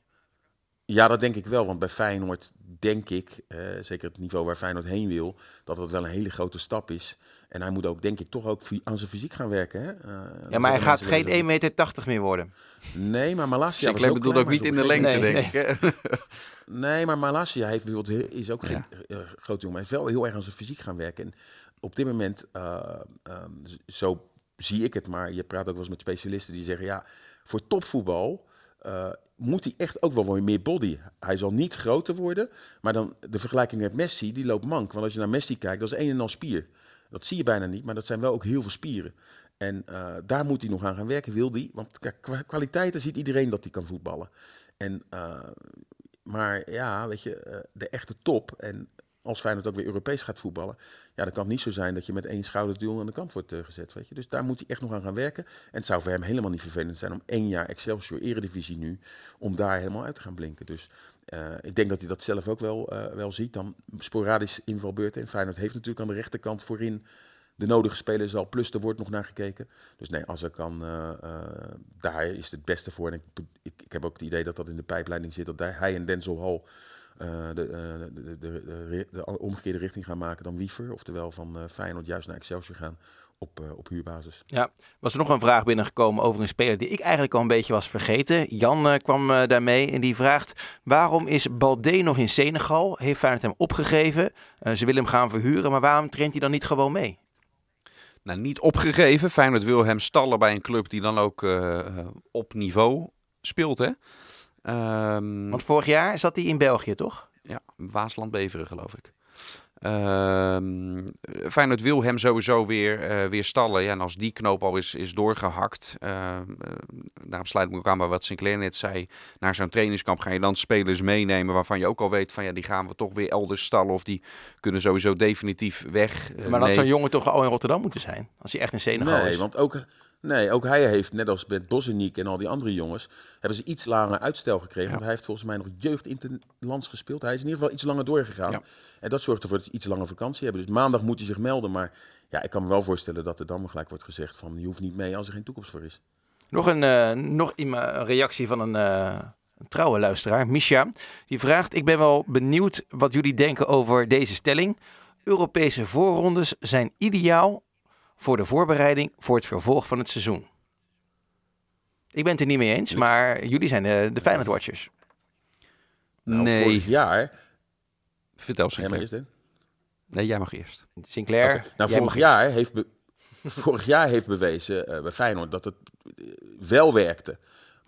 Ja, dat denk ik wel. Want bij Feyenoord denk ik, eh, zeker het niveau waar Feyenoord heen wil, dat het wel een hele grote stap is. En hij moet ook, denk ik, toch ook aan zijn fysiek gaan werken. Hè? Eh, Ja, maar hij gaat geen wel 1,80 meter meer worden. Nee, maar Malasia Sinclair ook bedoelt klein, ook niet in de lengte, Nee, denk ik. hè? Nee, maar Malasia heeft bijvoorbeeld, is ook geen Ja. eh, grote jongen. Hij heeft wel heel erg aan zijn fysiek gaan werken. En op dit moment, eh, ehm, zo zie ik het, maar je praat ook wel eens met specialisten die zeggen, ja, voor topvoetbal eh, moet hij echt ook wel wat meer body. Hij zal niet groter worden, maar dan de vergelijking met Messi, die loopt mank. Want als je naar Messi kijkt, dat is een en al spier. Dat zie je bijna niet, maar dat zijn wel ook heel veel spieren. En eh, daar moet hij nog aan gaan werken, wil hij. Want qua kwaliteiten ziet iedereen dat hij kan voetballen. En, eh, maar ja, weet je, eh, de echte top. En als Feyenoord ook weer Europees gaat voetballen, ja, dan kan het niet zo zijn dat je met één schouderduel aan de kant wordt eh, gezet. Weet je? Dus daar moet hij echt nog aan gaan werken. En het zou voor hem helemaal niet vervelend zijn om één jaar Excelsior Eredivisie nu, om daar helemaal uit te gaan blinken. Dus eh, ik denk dat hij dat zelf ook wel, eh, wel ziet. Dan sporadisch invalbeurten. En Feyenoord heeft natuurlijk aan de rechterkant voorin de nodige spelers al. Plus er wordt nog naar gekeken. Dus nee, als er kan, daar is het beste voor. En ik, ik, ik heb ook het idee dat dat in de pijpleiding zit. Dat hij en Denzel Hall de, eh, de, de, de, de, de omgekeerde richting gaan maken dan Wiever. Oftewel van eh, Feyenoord juist naar Excelsior gaan op, eh, op huurbasis. Was er nog een vraag binnengekomen over een speler die ik eigenlijk al een beetje was vergeten. Jan eh, kwam eh, daarmee en die vraagt: waarom is Balde nog in Senegal? Heeft Feyenoord hem opgegeven? Eh, ze willen hem gaan verhuren, maar waarom traint hij dan niet gewoon mee? Nou, niet opgegeven. Feyenoord wil hem stallen bij een club die dan ook eh, eh, op niveau speelt, hè? Ehm, Want vorig jaar zat hij in België, toch? Ja, Waasland Beveren geloof ik. Ehm Feyenoord wil hem sowieso weer, eh, weer stallen. Ja, en als die knoop al is, is doorgehakt, ehm, eh, daarom sluit ik me ook aan bij wat Sinclair net zei. Naar zo'n trainingskamp ga je dan spelers meenemen waarvan je ook al weet van ja, die gaan we toch weer elders stallen. Of die kunnen sowieso definitief weg. Eh, maar dan nee. had zo'n jongen toch al in Rotterdam moeten zijn? Als hij echt in Senegal Nee, is. want ook, nee, ook hij heeft, net als met Boseniek en al die andere jongens, hebben ze iets langer uitstel gekregen. Ja. Want hij heeft volgens mij nog jeugd interlands gespeeld. Hij is in ieder geval iets langer doorgegaan. Ja. En dat zorgt ervoor dat ze iets langer vakantie hebben. Dus maandag moet hij zich melden. Maar ja, ik kan me wel voorstellen dat er dan gelijk wordt gezegd van je hoeft niet mee als er geen toekomst voor is. Nog een, eh, nog een reactie van een, eh, een trouwe luisteraar, Misha. Die vraagt: Ik ben wel benieuwd wat jullie denken over deze stelling. Europese voorrondes zijn ideaal voor de voorbereiding voor het vervolg van het seizoen. Ik ben het er niet mee eens, maar jullie zijn de, de Feyenoord Watchers. Nou, nee, Vorig jaar, vertel Sinclair. eerst? Nee, jij mag eerst. Sinclair. Nou, jij vorig jaar, heeft be- vorig jaar heeft bewezen eh, bij Feyenoord dat het eh, wel werkte.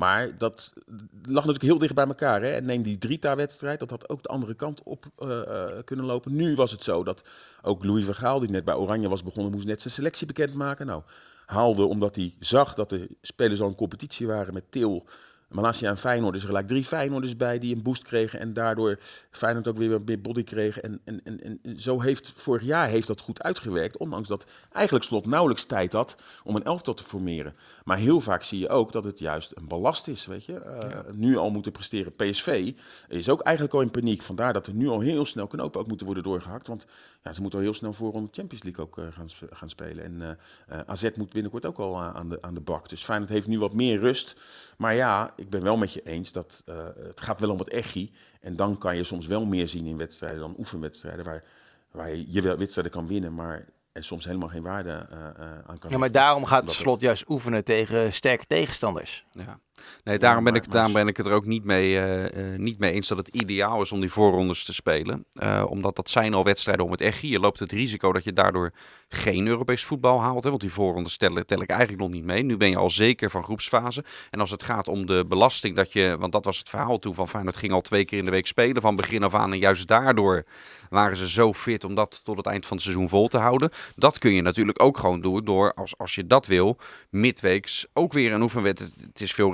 Maar dat lag natuurlijk heel dicht bij elkaar. Hè? En neem die Drita-wedstrijd, dat had ook de andere kant op eh, eh, kunnen lopen. Nu was het zo dat ook Louis van Gaal, die net bij Oranje was begonnen, moest net zijn selectie bekendmaken. Nou, haalde omdat hij zag dat de spelers al in competitie waren met Til, Malasia en Feyenoord. Dus er gelijk drie Feyenoorders bij die een boost kregen. En daardoor Feyenoord ook weer meer body kreeg. En, en, en, en zo heeft vorig jaar heeft dat goed uitgewerkt. Ondanks dat eigenlijk Slot nauwelijks tijd had om een elftal te formeren. Maar heel vaak zie je ook dat het juist een ballast is. Weet je? Eh, Nu al moeten presteren. PSV is ook eigenlijk al in paniek. Vandaar dat er nu al heel snel knopen ook moeten worden doorgehakt. Want ja, ze moeten al heel snel voor om de Champions League ook eh, gaan, sp- gaan spelen. En eh, eh, AZ moet binnenkort ook al aan, de, aan de bak. Dus Feyenoord heeft nu wat meer rust. Maar ja, ik ben wel met je eens dat eh, het gaat wel om het echi. En dan kan je soms wel meer zien in wedstrijden dan oefenwedstrijden. Waar, waar je, je wel wedstrijden kan winnen, maar er soms helemaal geen waarde eh, eh, aan kan Ja, maar daarom gaat slot juist oefenen tegen sterke tegenstanders. Ja. Nee, daarom, ben ik, daarom ben ik het er ook niet mee, eh, eh, niet mee eens dat het ideaal is om die voorrondes te spelen. Eh, omdat dat zijn al wedstrijden om het echt. Je loopt het risico dat je daardoor geen Europees voetbal haalt. Hè, want die voorrondes tellen, tel ik eigenlijk nog niet mee. Nu ben je al zeker van groepsfase. En als het gaat om de belasting dat je... Want dat was het verhaal toen van Feyenoord ging al twee keer in de week spelen van begin af aan. En juist daardoor waren ze zo fit om dat tot het eind van het seizoen vol te houden. Dat kun je natuurlijk ook gewoon doen door, als, als je dat wil, midweeks ook weer een oefenwedstrijd. Het is veel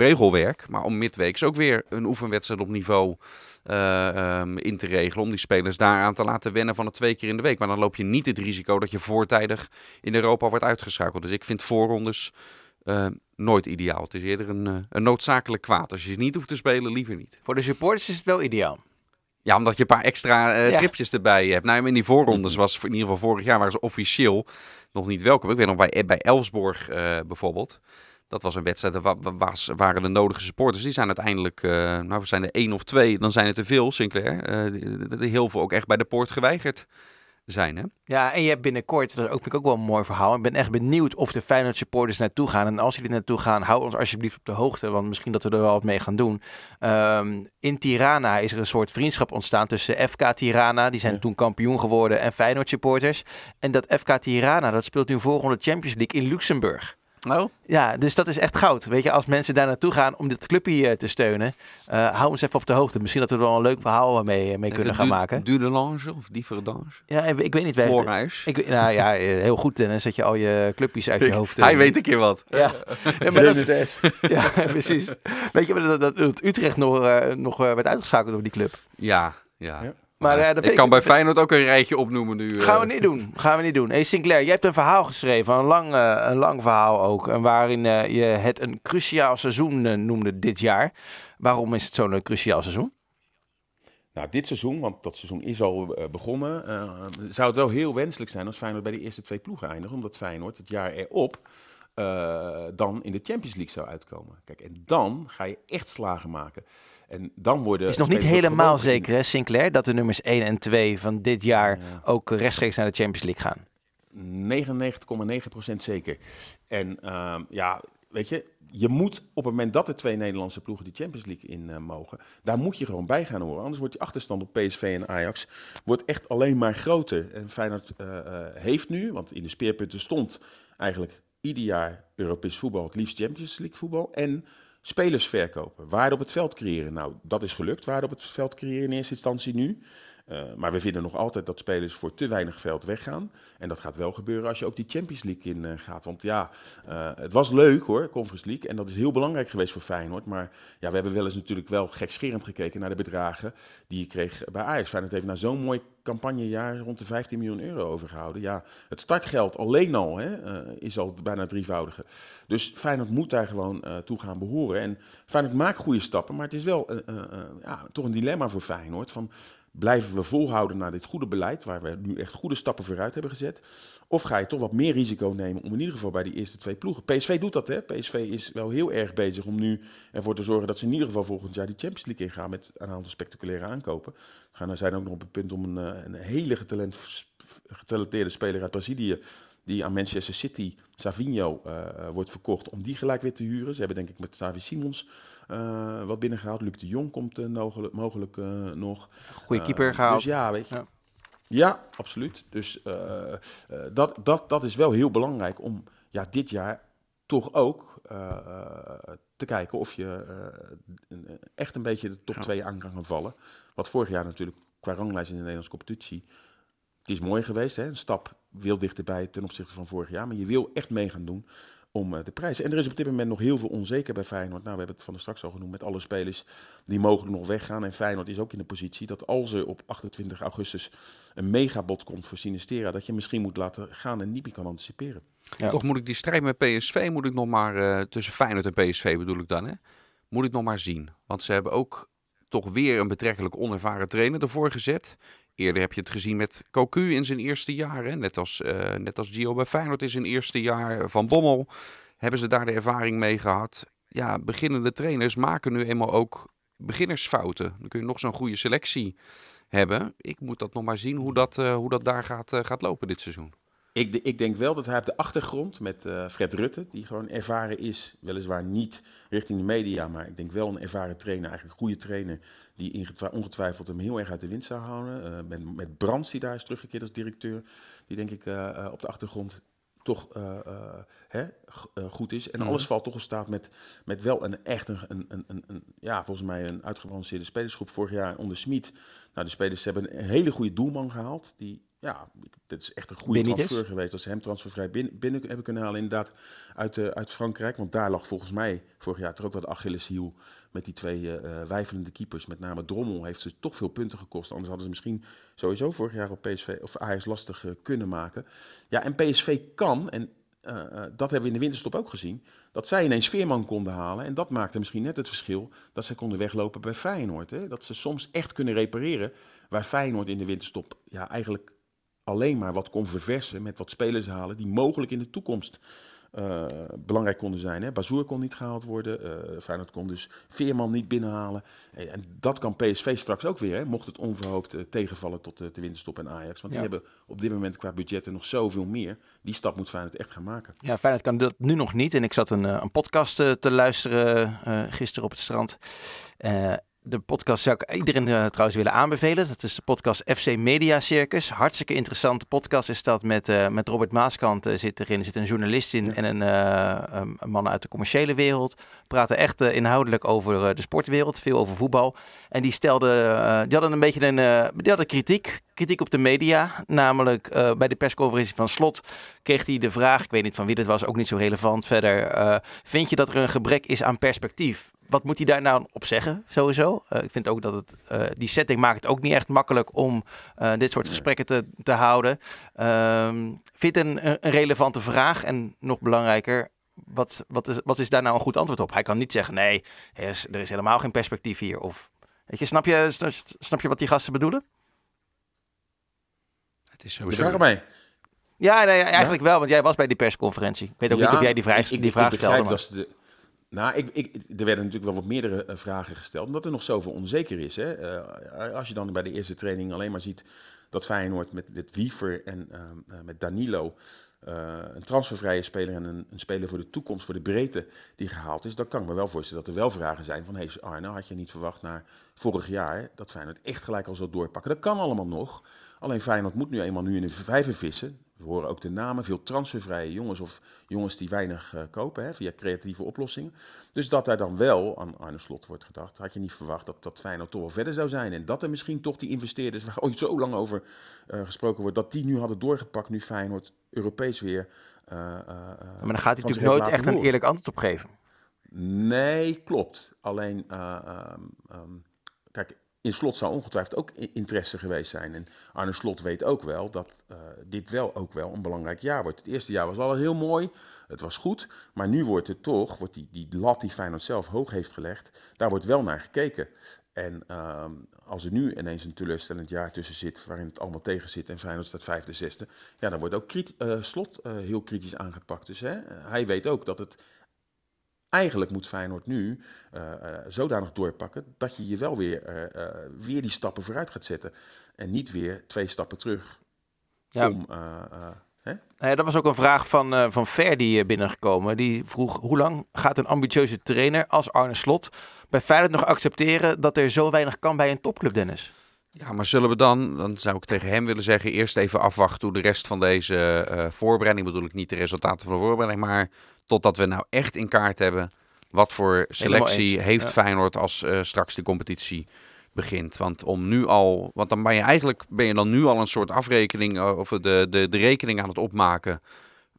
maar om midweeks ook weer een oefenwedstrijd op niveau eh, ehm, in te regelen. Om die spelers daaraan te laten wennen van het twee keer in de week. Maar dan loop je niet het risico dat je voortijdig in Europa wordt uitgeschakeld. Dus ik vind voorrondes eh, nooit ideaal. Het is eerder een, eh, een noodzakelijk kwaad. Als je niet hoeft te spelen, liever niet. Voor de supporters is het wel ideaal. Ja, omdat je een paar extra Ja. tripjes erbij hebt. Nou, in die voorrondes was in ieder geval vorig jaar waren ze officieel nog niet welkom. Ik weet nog bij, bij Elfsborg bijvoorbeeld. Dat was een wedstrijd, daar wa- wa- was, waren de nodige supporters. Die zijn uiteindelijk, eh, nou we zijn er één of twee, dan zijn het te veel, Sinclair. Eh, die- heel veel ook echt bij de poort geweigerd zijn, hè? Ja, en je hebt binnenkort, dat ook, vind ik ook wel een mooi verhaal. Ik ben echt benieuwd of de Feyenoord supporters naartoe gaan. En als jullie naartoe gaan, hou ons alsjeblieft op de hoogte. Want misschien dat we er wel wat mee gaan doen. Ehm, in Tirana is er een soort vriendschap ontstaan tussen FK Tirana. Die zijn Ja. toen kampioen geworden. En Feyenoord supporters. En dat FK Tirana, dat speelt nu volgende Champions League in Luxemburg. Oh, Ja, dus dat is echt goud. Weet je, als mensen daar naartoe gaan om dit clubje eh, te steunen, eh, hou ons even op de hoogte. Misschien dat we er wel een leuk verhaal mee, mee kunnen gaan maken. Dudelange of Differdange? Ja, ik, ik weet niet. Florhuis. ik, weet- nou ja, eh, heel goed Dennis, dat je al je clubjes uit je hoofd... eh, Hij weet een keer wat. Ja, ja, maar dat, Jeunesse. ja precies. Weet je dat, dat, dat Utrecht nog, eh, nog eh, werd uitgeschakeld door die club? Ja, ja. Ja. Maar, uh, ik kan bij Feyenoord ook een rijtje opnoemen nu. Gaan we niet doen. Gaan we niet doen. Hey Sinclair, jij hebt een verhaal geschreven, een lang, een lang verhaal ook, en waarin je het een cruciaal seizoen noemde dit jaar. Waarom is het zo'n cruciaal seizoen? Nou, dit seizoen, want dat seizoen is al uh, begonnen, uh, zou het wel heel wenselijk zijn als Feyenoord bij de eerste twee ploegen eindigt. Omdat Feyenoord het jaar erop uh, dan in de Champions League zou uitkomen. Kijk, en dan ga je echt slagen maken. En dan worden. Is nog niet helemaal zeker, hè, Sinclair, dat de nummers 1 en 2 van dit jaar ook rechtstreeks naar de Champions League gaan? 99,9% zeker. En ehm, ja, weet je, je moet op het moment dat de twee Nederlandse ploegen de Champions League in uh, mogen, daar moet je gewoon bij gaan horen. Anders wordt je achterstand op PSV en Ajax wordt echt alleen maar groter. En Feyenoord uh, uh, heeft nu, want in de speerpunten stond eigenlijk ieder jaar Europees voetbal, het liefst Champions League voetbal. En spelers verkopen, waarde op het veld creëren. Nou, dat is gelukt, waarde op het veld creëren in eerste instantie nu. Uh, maar we vinden nog altijd dat spelers voor te weinig veld weggaan. En dat gaat wel gebeuren als je ook die Champions League in uh, gaat. Want ja, uh, het was leuk hoor, Conference League. En dat is heel belangrijk geweest voor Feyenoord. Maar ja, we hebben wel eens natuurlijk wel gekscherend gekeken naar de bedragen die je kreeg bij Ajax. Feyenoord heeft na zo'n mooi campagnejaar rond de 15 miljoen euro overgehouden. Ja, het startgeld alleen al hè, is al bijna drievoudige. Dus Feyenoord moet daar gewoon toe gaan behoren. En Feyenoord maakt goede stappen, maar het is wel ja, toch een dilemma voor Feyenoord. Van, Blijven we volhouden naar dit goede beleid, waar we nu echt goede stappen vooruit hebben gezet? Of ga je toch wat meer risico nemen om in ieder geval bij die eerste twee ploegen? PSV doet dat, hè? PSV is wel heel erg bezig om nu ervoor te zorgen dat ze in ieder geval volgend jaar die Champions League ingaan met een aantal spectaculaire aankopen. We zijn ook nog op het punt om een, een hele getalent, getalenteerde speler uit Brazilië die aan Manchester City, Savinho, uh, wordt verkocht, om die gelijk weer te huren. Ze hebben denk ik met Savi Simons uh, wat binnengehaald. Luc de Jong komt uh, mogelijk, mogelijk nog. Goede keeper gehaald. Dus ja, weet je. Ja, ja absoluut. Dus dat, dat, dat is wel heel belangrijk om ja, dit jaar toch ook te kijken of je echt een beetje de top 2 ja. aan kan gaan vallen. Wat vorig jaar natuurlijk qua ranglijst in de Nederlandse competitie het is mooi geweest, hè? een stap veel dichterbij ten opzichte van vorig jaar. Maar je wil echt mee gaan doen om uh, de prijs. En er is op dit moment nog heel veel onzeker bij Feyenoord. Nou, we hebben het van de straks al genoemd met alle spelers die mogen nog weggaan. En Feyenoord is ook in de positie dat als er op 28 augustus een megabod komt voor Sinistera, dat je misschien moet laten gaan en niet meer kan anticiperen. Ja. Toch moet ik die strijd met PSV, moet ik nog maar, uh, tussen Feyenoord en PSV bedoel ik dan, hè? moet ik nog maar zien. Want ze hebben ook toch weer een betrekkelijk onervaren trainer ervoor gezet. Eerder heb je het gezien met Cocu in zijn eerste jaar. Hè? Net, als, uh, net als Gio bij Feyenoord in zijn eerste jaar. Van Bommel hebben ze daar de ervaring mee gehad. Ja, beginnende trainers maken nu eenmaal ook beginnersfouten. Dan kun je nog zo'n goede selectie hebben. Ik moet dat nog maar zien hoe dat, uh, hoe dat daar gaat, gaat lopen dit seizoen. Ik, ik, denk wel dat hij op de achtergrond met uh, Fred Rutte, die gewoon ervaren is, weliswaar niet richting de media, maar ik denk wel een ervaren trainer, eigenlijk een goede trainer, die ongetwijfeld hem heel erg uit de wind zou houden. Uh, met, met Brands, die daar is teruggekeerd als directeur, die denk ik uh, op de achtergrond toch hè, goed is. En mm. alles valt toch in staat met, met wel een echt een, een, een, een, ja, volgens mij een uitgebalanceerde spelersgroep. Vorig jaar onder Smit. Nou, de spelers hebben een hele goede doelman gehaald, die ja, dit is echt een goede transfer geweest. Dat ze hem transfervrij binnen, binnen hebben kunnen halen, inderdaad, uit, uh, uit Frankrijk. Want daar lag volgens mij vorig jaar ook wat Achilleshiel met die twee uh, wijfelende keepers. Met name Drommel heeft ze toch veel punten gekost. Anders hadden ze misschien sowieso vorig jaar op PSV of Ajax lastig uh, kunnen maken. Ja, en PSV kan, en dat hebben we in de winterstop ook gezien, dat zij ineens Veerman konden halen. En dat maakte misschien net het verschil dat ze konden weglopen bij Feyenoord. Hè? Dat ze soms echt kunnen repareren, waar Feyenoord in de winterstop ja, eigenlijk alleen maar wat kon verversen met wat spelers halen die mogelijk in de toekomst uh, belangrijk konden zijn. Hè. Bazoer kon niet gehaald worden, uh, Feyenoord kon dus Veerman niet binnenhalen. En dat kan PSV straks ook weer, hè, mocht het onverhoopt uh, tegenvallen tot de winterstop en Ajax. Want ja. die hebben op dit moment qua budgetten nog zoveel meer. Die stap moet Feyenoord echt gaan maken. Ja, Feyenoord kan dat nu nog niet. En ik zat een, een podcast te luisteren gisteren op het strand de podcast zou ik iedereen uh, trouwens willen aanbevelen. Dat is de podcast FC Media Circus. Hartstikke interessante podcast is dat. Met, uh, met Robert Maaskant uh, zit erin. Er zit een journalist in en een, een, man uit de commerciële wereld. Praten echt inhoudelijk over de sportwereld. Veel over voetbal. En die stelden, die hadden een beetje een, die hadden kritiek. Kritiek op de media. Namelijk bij de persconferentie van Slot kreeg hij de vraag. Ik weet niet van wie dit was, ook niet zo relevant verder. vind je dat er een gebrek is aan perspectief? Wat moet hij daar nou op zeggen, sowieso? Uh, ik vind ook dat het, uh, die setting maakt het ook niet echt makkelijk om uh, dit soort gesprekken te, te houden. Um, vind het een, een relevante vraag en nog belangrijker, wat, wat, is, wat is daar nou een goed antwoord op? Hij kan niet zeggen, nee, er is, er is helemaal geen perspectief hier. Of, weet je, snap, je, snap je wat die gasten bedoelen? Het is sowieso... Vraag mij. Ja, nee, eigenlijk ja? wel, want jij was bij die persconferentie. Ik weet ook ja, niet of jij die vraag, ik, die vraag ik stelde. Maar... De, nou, ik, ik, er werden natuurlijk wel wat meerdere uh, vragen gesteld, omdat er nog zoveel onzeker is. Hè? Uh, als je dan bij de eerste training alleen maar ziet dat Feyenoord met, met Wiever en uh, met Danilo een transfervrije speler en een, een, speler voor de toekomst, voor de breedte die gehaald is, dan kan ik me wel voorstellen dat er wel vragen zijn van, hey Arno, had je niet verwacht naar vorig jaar dat Feyenoord echt gelijk al zou doorpakken? Dat kan allemaal nog. Alleen Feyenoord moet nu eenmaal nu in de vijver vissen. We horen ook de namen, veel transfervrije jongens of jongens die weinig uh, kopen hè, via creatieve oplossingen. Dus dat daar dan wel aan Arne Slot wordt gedacht, had je niet verwacht dat, dat Feyenoord toch wel verder zou zijn. En dat er misschien toch die investeerders, waar ooit zo lang over uh, gesproken wordt, dat die nu hadden doorgepakt, nu Feyenoord Europees weer. Uh, maar dan gaat hij natuurlijk nooit echt een eerlijk antwoord op geven. Nee, klopt. Alleen, um, um, kijk, in Slot zou ongetwijfeld ook interesse geweest zijn. En Arne Slot weet ook wel dat uh, dit wel ook wel een belangrijk jaar wordt. Het eerste jaar was al heel mooi, het was goed. Maar nu wordt het toch, wordt die, die lat die Feyenoord zelf hoog heeft gelegd, daar wordt wel naar gekeken. En uh, als er nu ineens een teleurstellend jaar tussen zit, waarin het allemaal tegen zit en Feyenoord staat vijfde, zesde, ja, dan wordt ook uh, Slot uh, heel kritisch aangepakt. Dus hè, hij weet ook dat het Eigenlijk moet Feyenoord nu uh, uh, zodanig doorpakken dat je je wel weer, uh, weer die stappen vooruit gaat zetten. En niet weer twee stappen terug. Ja. Om, hè? Ja, dat was ook een vraag van, van Ferdi binnengekomen. Die vroeg, hoe lang gaat een ambitieuze trainer als Arne Slot bij Feyenoord nog accepteren dat er zo weinig kan bij een topclub, Dennis? Ja, maar zullen we dan, dan zou ik tegen hem willen zeggen, eerst even afwachten hoe de rest van deze uh, voorbereiding, bedoel ik niet de resultaten van de voorbereiding, maar totdat we nou echt in kaart hebben wat voor selectie heeft ja. Feyenoord als uh, straks de competitie begint. Want om nu al, want dan ben je eigenlijk ben je dan nu al een soort afrekening uh, of de, de, de rekening aan het opmaken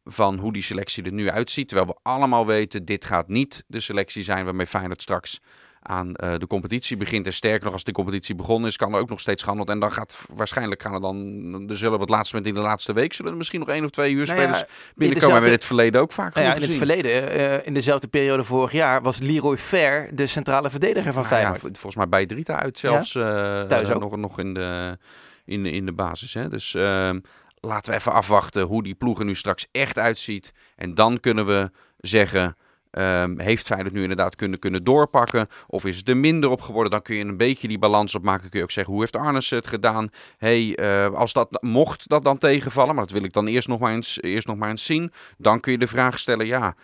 van hoe die selectie er nu uitziet. Terwijl we allemaal weten, dit gaat niet de selectie zijn waarmee Feyenoord straks aan uh, de competitie begint. En sterker nog, als de competitie begonnen is, kan er ook nog steeds gehandeld. En dan gaat waarschijnlijk gaan er dan, er zullen op het laatste moment in de laatste week, zullen er misschien nog één of twee uur nou spelers ja, binnenkomen. Dezelfde, hebben we in het verleden ook vaak nou ja, In het verleden, uh, in dezelfde periode vorig jaar, was Leroy Fer de centrale verdediger van nou Feyenoord. Ja, volgens mij bij Drita uit zelfs. Uh, Thuis ook. Nog, nog in de, in de, in de basis. Hè? Dus ehm, laten we even afwachten hoe die ploeg er nu straks echt uitziet. En dan kunnen we zeggen... Um, heeft Feyenoord nu inderdaad kunnen, kunnen doorpakken? Of is het er minder op geworden? Dan kun je een beetje die balans opmaken. Kun je ook zeggen, hoe heeft Arnes het gedaan? hey, uh, als dat mocht dat dan tegenvallen, maar dat wil ik dan eerst nog maar eens, eerst nog maar eens zien. Dan kun je de vraag stellen, ja,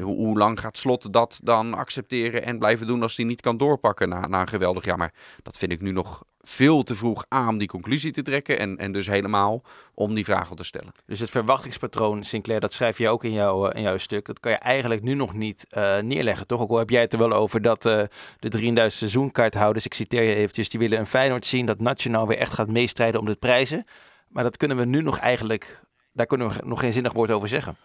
hoe, hoe, lang gaat Slot dat dan accepteren en blijven doen als hij niet kan doorpakken na, na een geweldig jaar? Maar dat vind ik nu nog veel te vroeg aan om die conclusie te trekken en, en dus helemaal om die vraag te stellen. Dus het verwachtingspatroon, Sinclair, dat schrijf je ook in, jouw in jouw stuk. Dat kan je eigenlijk nu nog niet uh, neerleggen, toch? Ook al heb jij het er wel over dat uh, de 33 seizoenkaarthouders, ik citeer je eventjes, die willen een Feyenoord zien dat nationaal weer echt gaat meestrijden om de prijzen. Maar dat kunnen we nu nog eigenlijk, daar kunnen we nog geen zinnig woord over zeggen.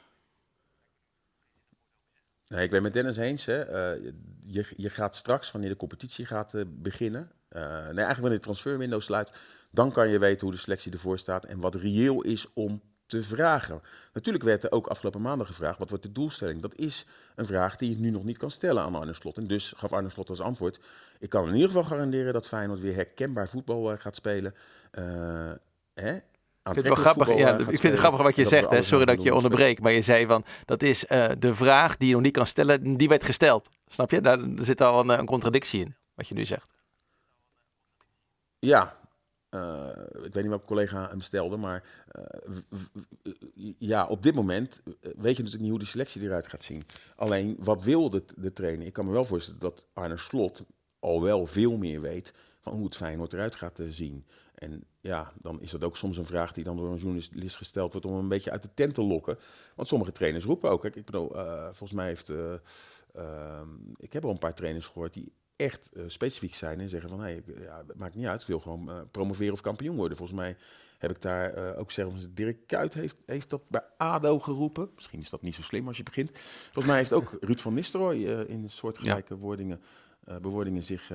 Nee, ik ben met Dennis eens. Hè. Uh, je, je gaat straks, wanneer de competitie gaat uh, beginnen, nee, eigenlijk wanneer de transferwindow sluit, dan kan je weten hoe de selectie ervoor staat en wat reëel is om te vragen. Natuurlijk werd er ook afgelopen maandag gevraagd, wat wordt de doelstelling? Dat is een vraag die je nu nog niet kan stellen aan Arne Slot. En dus gaf Arne Slot als antwoord, ik kan in ieder geval garanderen dat Feyenoord weer herkenbaar voetbal gaat spelen. Hè? Ik vind het wel grappig, ja, ik vind het grappig wat je zegt. Hè. Sorry dat ik je onderbreek. Maar je zei van dat is uh, de vraag die je nog niet kan stellen, die werd gesteld. Snap je? Daar, daar zit al een, een, contradictie in, wat je nu zegt. Ja, uh, ik weet niet welke collega hem stelde, maar uh, ja, op dit moment weet je natuurlijk niet hoe die selectie eruit gaat zien. Alleen, wat wil de, de trainer? Ik kan me wel voorstellen dat Arne Slot al wel veel meer weet van hoe het Feyenoord eruit gaat zien. En ja, dan is dat ook soms een vraag die dan door een journalist gesteld wordt om een beetje uit de tent te lokken. Want sommige trainers roepen ook. Kijk, ik bedoel, uh, volgens mij heeft. Uh, uh, ik heb al een paar trainers gehoord die echt specifiek zijn en zeggen van hey, ja, maakt niet uit, ik wil gewoon promoveren of kampioen worden. Volgens mij heb ik daar uh, ook zeggen, Dirk Kuyt heeft, heeft dat bij ADO geroepen. Misschien is dat niet zo slim als je begint. Volgens mij heeft ook Ruud van Nistelrooy in soortgelijke ja. bewoordingen zich,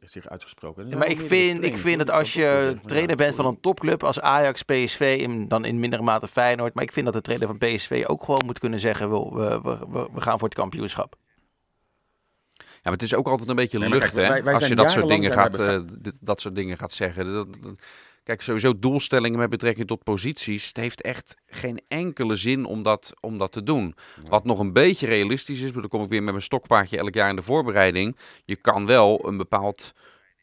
zich uitgesproken. Ja, maar ik vind, ik vind dat als je trainer bent van een topclub als Ajax, PSV, en dan in mindere mate Feyenoord, maar ik vind dat de trainer van PSV ook gewoon moet kunnen zeggen, we, we, we, we gaan voor het kampioenschap. Ja, maar het is ook altijd een beetje lucht, hè? als je dat soort dingen gaat, uh, dit, dat soort dingen gaat zeggen. Dat, dat, Kijk, sowieso doelstellingen met betrekking tot posities. Het heeft echt geen enkele zin om dat, om dat te doen. Wat nog een beetje realistisch is, maar dan kom ik weer met mijn stokpaardje elk jaar in de voorbereiding. Je kan wel een bepaald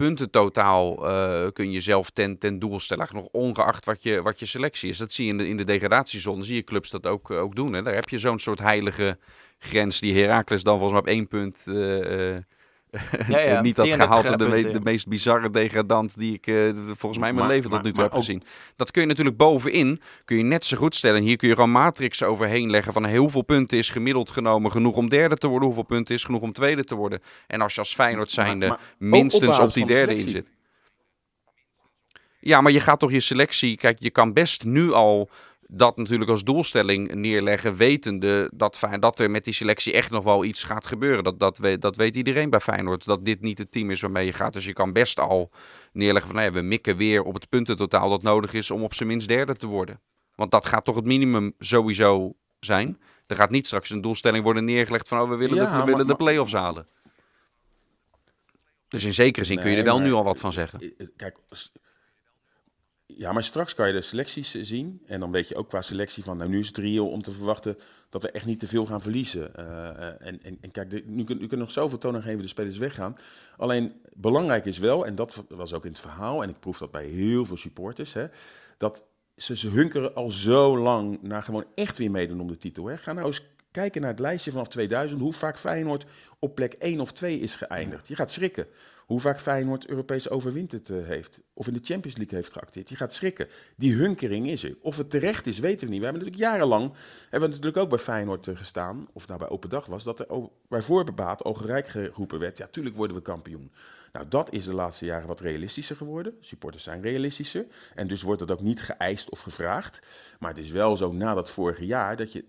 puntentotaal uh, kun je zelf ten, ten doel stellen. nog ongeacht wat je, wat je selectie is. Dat zie je in de, in de degradatiezone. Zie je clubs dat ook, ook doen. Hè? Daar heb je zo'n soort heilige grens die Herakles dan volgens mij op één punt... Uh, ja, ja. niet dat gehalte, de, de, meest bizarre degradant die ik uh, volgens mij in mijn leven tot nu toe heb gezien. Dat kun je natuurlijk bovenin, kun je net zo goed stellen. Hier kun je gewoon matrixen overheen leggen van hoeveel punten is gemiddeld genomen genoeg om derde te worden, hoeveel punten is genoeg om tweede te worden. En als je als Feyenoord zijnde minstens op die derde in zit. Ja, maar je gaat toch je selectie, kijk, je kan best nu al dat natuurlijk als doelstelling neerleggen, wetende dat, dat er met die selectie echt nog wel iets gaat gebeuren. Dat, dat, weet, dat weet iedereen bij Feyenoord, dat dit niet het team is waarmee je gaat. Dus je kan best al neerleggen van, nou ja, we mikken weer op het puntentotaal dat nodig is om op zijn minst derde te worden. Want dat gaat toch het minimum sowieso zijn. Er gaat niet straks een doelstelling worden neergelegd van, oh, we willen, de, we willen de play-offs halen. Dus in zekere zin kun je er wel nu al wat van zeggen. Kijk, ja, maar straks kan je de selecties eh, zien. En dan weet je ook qua selectie van, nou nu is het reëel om te verwachten dat we echt niet te veel gaan verliezen. Uh, en, en, en, kijk, nu, kun, je nog zoveel tonen geven de spelers weggaan. Alleen belangrijk is wel, en dat was ook in het verhaal, en ik proef dat bij heel veel supporters, hè, dat ze, ze hunkeren al zo lang naar gewoon echt weer meedoen om de titel. Hè. Ga nou eens kijken naar het lijstje vanaf 2000, hoe vaak Feyenoord op plek 1 of 2 is geëindigd. Je gaat schrikken. Hoe vaak Feyenoord Europees overwinterd uh, heeft. Of in de Champions League heeft geacteerd. Je gaat schrikken. Die hunkering is er. Of het terecht is, weten we niet. We hebben natuurlijk jarenlang, hebben we natuurlijk ook bij Feyenoord uh, gestaan. Of nou bij Open Dag was. Dat er bij voorbebaat Ogenrijk geroepen werd. Ja, tuurlijk worden we kampioen. Nou, dat is de laatste jaren wat realistischer geworden. Supporters zijn realistischer. En dus wordt dat ook niet geëist of gevraagd. Maar het is wel zo na dat vorige jaar dat je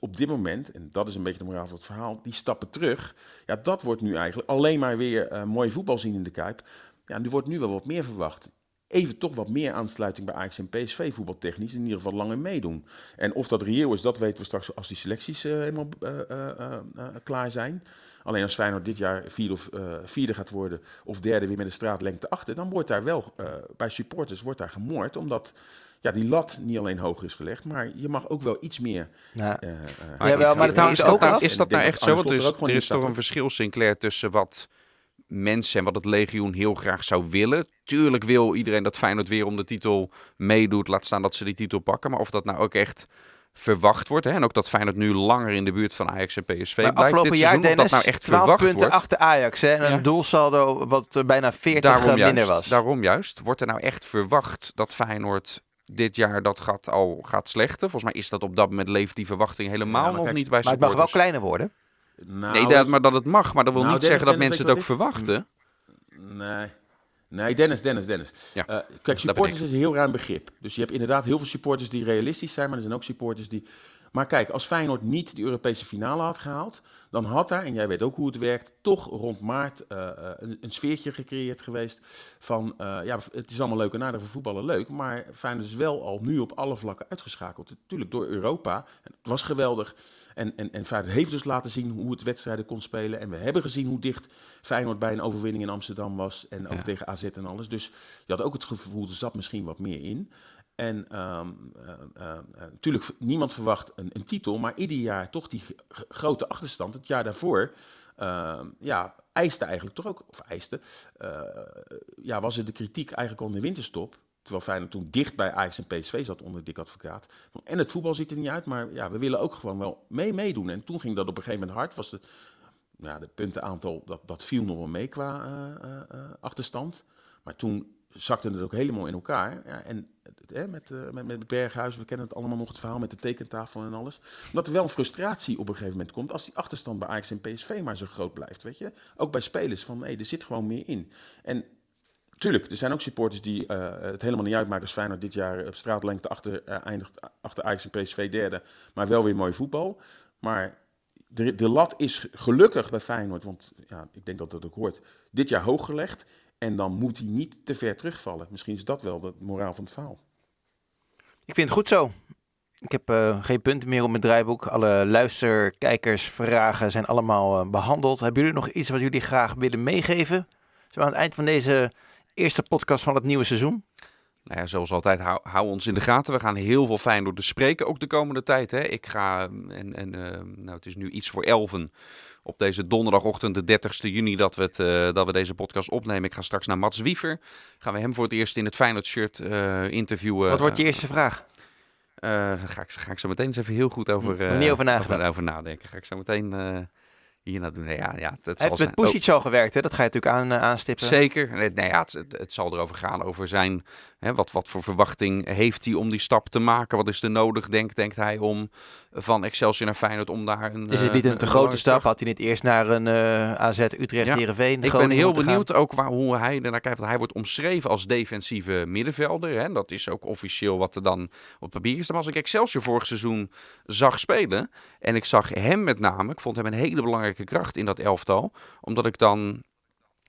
op dit moment, en dat is een beetje de moraal van het verhaal, die stappen terug. Ja, dat wordt nu eigenlijk alleen maar weer uh, mooi voetbal zien in de Kuip. Ja, nu wordt nu wel wat meer verwacht. Even toch wat meer aansluiting bij Ajax en PSV voetbaltechnisch. In ieder geval langer meedoen. En of dat reëel is, dat weten we straks als die selecties uh, helemaal uh, klaar zijn. Alleen als Feyenoord dit jaar vierde, of, vierde gaat worden of derde weer met de straatlengte achter, dan wordt daar wel bij supporters wordt daar gemoord, omdat ja, die lat niet alleen hoger is gelegd, maar je mag ook wel iets meer. Ja, uh, ja wel, maar dat is, dat nou, is dat nou echt zo? Want er is, er is toch een verschil, Sinclair, tussen wat mensen en wat het legioen heel graag zou willen. Tuurlijk wil iedereen dat Feyenoord weer om de titel meedoet, laat staan dat ze die titel pakken. Maar of dat nou ook echt verwacht wordt. Hè? En ook dat Feyenoord nu langer in de buurt van Ajax en PSV maar blijft afgelopen dit jaar, seizoen, Dennis, dat nou echt 12 punten wordt. achter Ajax. Hè? En een doelsaldo wat bijna 40 daarom minder was. Daarom juist. Wordt er nou echt verwacht dat Feyenoord dit jaar dat gaat al gaat slechten. Volgens mij is dat op dat moment leeft die verwachting helemaal nog niet bij Maar het mag wel kleiner worden. Nou, nee, dat, maar dat het mag. Maar dat wil nou, niet zeggen dat mensen het ook verwachten. Nee. Nee, Dennis, Dennis, Dennis. Ja, uh, kijk, supporters is een heel ruim begrip. Dus je hebt inderdaad heel veel supporters die realistisch zijn, maar er zijn ook supporters die maar kijk, als Feyenoord niet de Europese finale had gehaald, dan had daar, en jij weet ook hoe het werkt, toch rond maart uh, een, een, sfeertje gecreëerd geweest van, uh, ja, het is allemaal leuk en aardig voor voetballen leuk, maar Feyenoord is wel al nu op alle vlakken uitgeschakeld. Natuurlijk door Europa, het was geweldig. En, en, en Feyenoord heeft dus laten zien hoe het wedstrijden kon spelen. En we hebben gezien hoe dicht Feyenoord bij een overwinning in Amsterdam was. En ook tegen AZ en alles. Dus je had ook het gevoel, er zat misschien wat meer in. En um, uh, natuurlijk, niemand verwacht een, een, titel, maar ieder jaar toch die grote achterstand. Het jaar daarvoor uh, ja, eiste eigenlijk toch ook, of eiste, ja, was er de kritiek eigenlijk in de winterstop. Terwijl Feyenoord toen dicht bij Ajax en PSV zat onder dik advocaat. En het voetbal ziet er niet uit, maar ja, we willen ook gewoon wel mee meedoen. En toen ging dat op een gegeven moment hard. Was de, ja, de puntenaantal, dat, dat viel nog wel mee qua achterstand. Maar toen zakte het ook helemaal in elkaar. Ja, en hè, met, met, met Berghuis, we kennen het allemaal nog, het verhaal met de tekentafel en alles. Dat er wel frustratie op een gegeven moment komt als die achterstand bij Ajax en PSV maar zo groot blijft, weet je. Ook bij spelers van, hé, er zit gewoon meer in. En tuurlijk, er zijn ook supporters die uh, het helemaal niet uitmaken als Feyenoord dit jaar op straatlengte achter, uh, eindigt achter Ajax en PSV derde, maar wel weer mooi voetbal. Maar de, de lat is gelukkig bij Feyenoord, want ja, ik denk dat dat ook hoort, dit jaar hoog gelegd. En dan moet hij niet te ver terugvallen. Misschien is dat wel de moraal van het verhaal. Ik vind het goed zo. Ik heb uh, geen punten meer op mijn draaiboek. Alle luister, kijkers, vragen zijn allemaal uh, behandeld. Hebben jullie nog iets wat jullie graag willen meegeven? Zo aan het eind van deze eerste podcast van het nieuwe seizoen. Nou ja, zoals altijd, hou, hou, ons in de gaten. We gaan heel veel fijn door te spreken, ook de komende tijd. Hè. Ik ga, en, en uh, nou, het is nu iets voor elven op deze donderdagochtend, de 30ste juni, dat we, het, uh, dat we deze podcast opnemen. Ik ga straks naar Mats Wiever. Gaan we hem voor het eerst in het Feyenoord shirt uh, interviewen. Wat wordt je eerste vraag? Uh, daar ga ik, ga ik zo meteen eens even heel goed over, niet over, nadenken. over nadenken. Ga ik zo meteen hier naartoe doen. Ja, ja, het, heeft met Pusic zo gewerkt, hè? dat ga je natuurlijk aan, uh, aanstippen. Zeker. Nee, nee ja, het, het, het, zal erover gaan, over zijn... Hè, wat, wat voor verwachting heeft hij om die stap te maken? Wat is er nodig, denkt, denkt hij, om van Excelsior naar Feyenoord om daar een... Is het niet een te grote stap? Had hij niet eerst naar een uh, AZ, Utrecht, ja. Heerenveen, Ik ben heel benieuwd ook waar, hoe hij ernaar kijkt. Want hij wordt omschreven als defensieve middenvelder. Hè? Dat is ook officieel wat er dan op papier is. Maar als ik Excelsior vorig seizoen zag spelen... en ik zag hem met name... Ik vond hem een hele belangrijke kracht in dat elftal. Omdat ik dan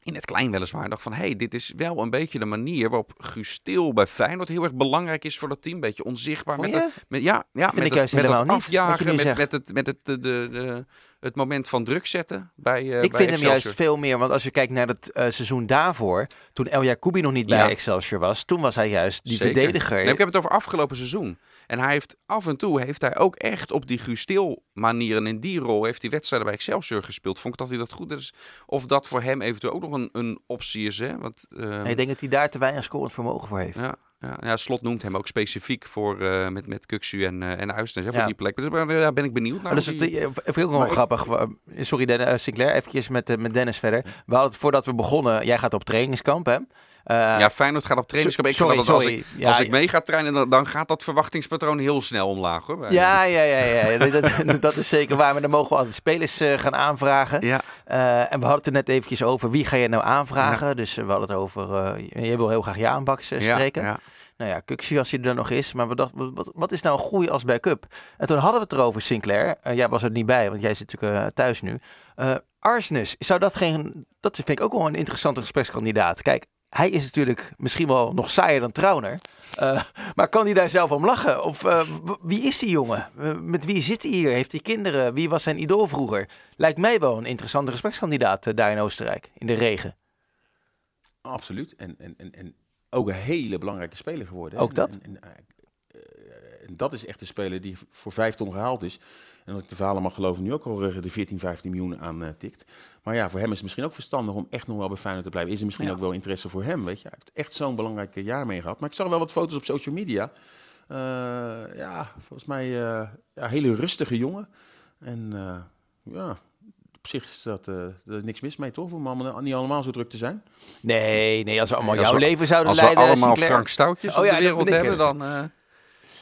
in het klein weliswaar dacht van... hé, hey, dit is wel een beetje de manier waarop Guus Stil bij Feyenoord heel erg belangrijk is voor dat team. Beetje onzichtbaar. Met, het, met Ja, ja Vind met ik juist het, met helemaal het afjagen, met, met, het, met het, de, de, de- het moment van druk zetten bij, eh ik bij vind hem juist veel meer, want als je kijkt naar het eh, seizoen daarvoor, toen El Jacoubi nog niet bij. Excelsior was, toen was hij juist die Zeker. verdediger. Nee, ik heb het over afgelopen seizoen. En hij heeft af en toe heeft hij ook echt op die Guus Til manier en in die rol heeft hij wedstrijden bij Excelsior gespeeld. Vond ik dat hij dat goed is. Of dat voor hem eventueel ook nog een, een optie is. Hè? Want, ehm, ik denk dat hij daar te weinig scorend vermogen voor heeft. ja, ja, ja, Slot noemt hem ook specifiek voor eh, met, met Kuksu en, eh en Uistens, hè, Ja. voor die plek. Dus daar daar ben ik benieuwd naar. Maar dat is hoe het, die- eh, vind ik ook wel Maar ik- grappig. Eh, Sorry, Den- eh, Sinclair, eventjes met, eh, met Dennis verder. We hadden het voordat we begonnen, jij gaat op trainingskamp, hè? Eh, ja, Feyenoord gaat op trainingskamp. Ik sorry, dat als sorry. ik, Ja, als ik mee ga trainen, dan, dan gaat dat verwachtingspatroon heel snel omlaag. Hoor, Ja, ja, ja, ja. dat, is zeker waar. Maar dan mogen we altijd spelers eh, gaan aanvragen. ja. Eh, en we hadden het er net eventjes over wie ga je nou aanvragen. Dus we hadden het over, jij wil heel graag Jaan Baks eh, Ja, spreken. ja. Nou ja, Kuxi als hij er nog is. Maar we dachten, wat, wat is nou een groei als backup? En toen hadden we het erover, Sinclair. Jij was er niet bij, want jij zit natuurlijk thuis nu. Eh Arsenis, zou dat geen... Dat vind ik ook wel een interessante gesprekskandidaat. Kijk, hij is natuurlijk misschien wel nog saaier dan Trauner. Eh, maar kan hij daar zelf om lachen? Of eh, wie is die jongen? Met wie zit hij hier? Heeft hij kinderen? Wie was zijn idool vroeger? Lijkt mij wel een interessante gesprekskandidaat eh, daar in Oostenrijk, in de regen. Absoluut. En, en, en, en ook een hele belangrijke speler geworden. Ook dat? En, en, en dat is echt een speler die voor vijf ton gehaald is. En dat ik de verhalen mag geloven, nu ook al eh, de 14, 15 miljoen aan eh, tikt. Maar ja, voor hem is het misschien ook verstandig om echt nog wel bij Feyenoord te blijven. Is er misschien Ja. ook wel interesse voor hem, weet je. Hij heeft echt zo'n belangrijk jaar mee gehad. Maar ik zag wel wat foto's op social media. Eh, ja, volgens mij eh ja, hele rustige jongen. En eh, ja, op zich is dat eh, er niks mis mee, toch? Om allemaal, niet allemaal zo druk te zijn. Nee, nee, als we allemaal Nee, jouw we- leven zouden Als we leiden, allemaal Sinclair. Frank Stoutjes Oh op ja, de wereld hebben, dan...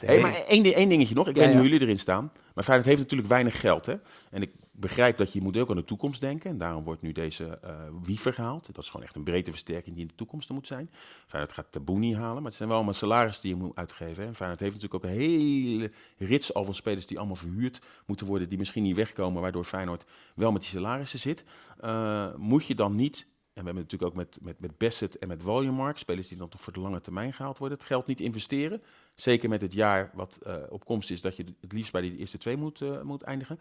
eh, Hey, maar één, één dingetje nog. Ik Ja, weet niet ja. hoe jullie erin staan. Maar Feyenoord heeft natuurlijk weinig geld. Hè? En ik begrijp dat je moet ook aan de toekomst denken. En daarom wordt nu deze eh Wiever gehaald. Dat is gewoon echt een breedte versterking die in de toekomst er moet zijn. Feyenoord gaat Tabouni halen. Maar het zijn wel allemaal salarissen die je moet uitgeven. Hè? En Feyenoord heeft natuurlijk ook een hele rits al van spelers die allemaal verhuurd moeten worden. Die misschien niet wegkomen. Waardoor Feyenoord wel met die salarissen zit. Eh, moet je dan niet... En we hebben natuurlijk ook met, met, met Bassett en met Waljemark, spelers die dan toch voor de lange termijn gehaald worden, het geld niet investeren. Zeker met het jaar wat eh, op komst is, dat je het liefst bij de eerste twee moet, eh, moet eindigen.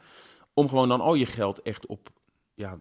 Om gewoon dan al je geld echt op ja,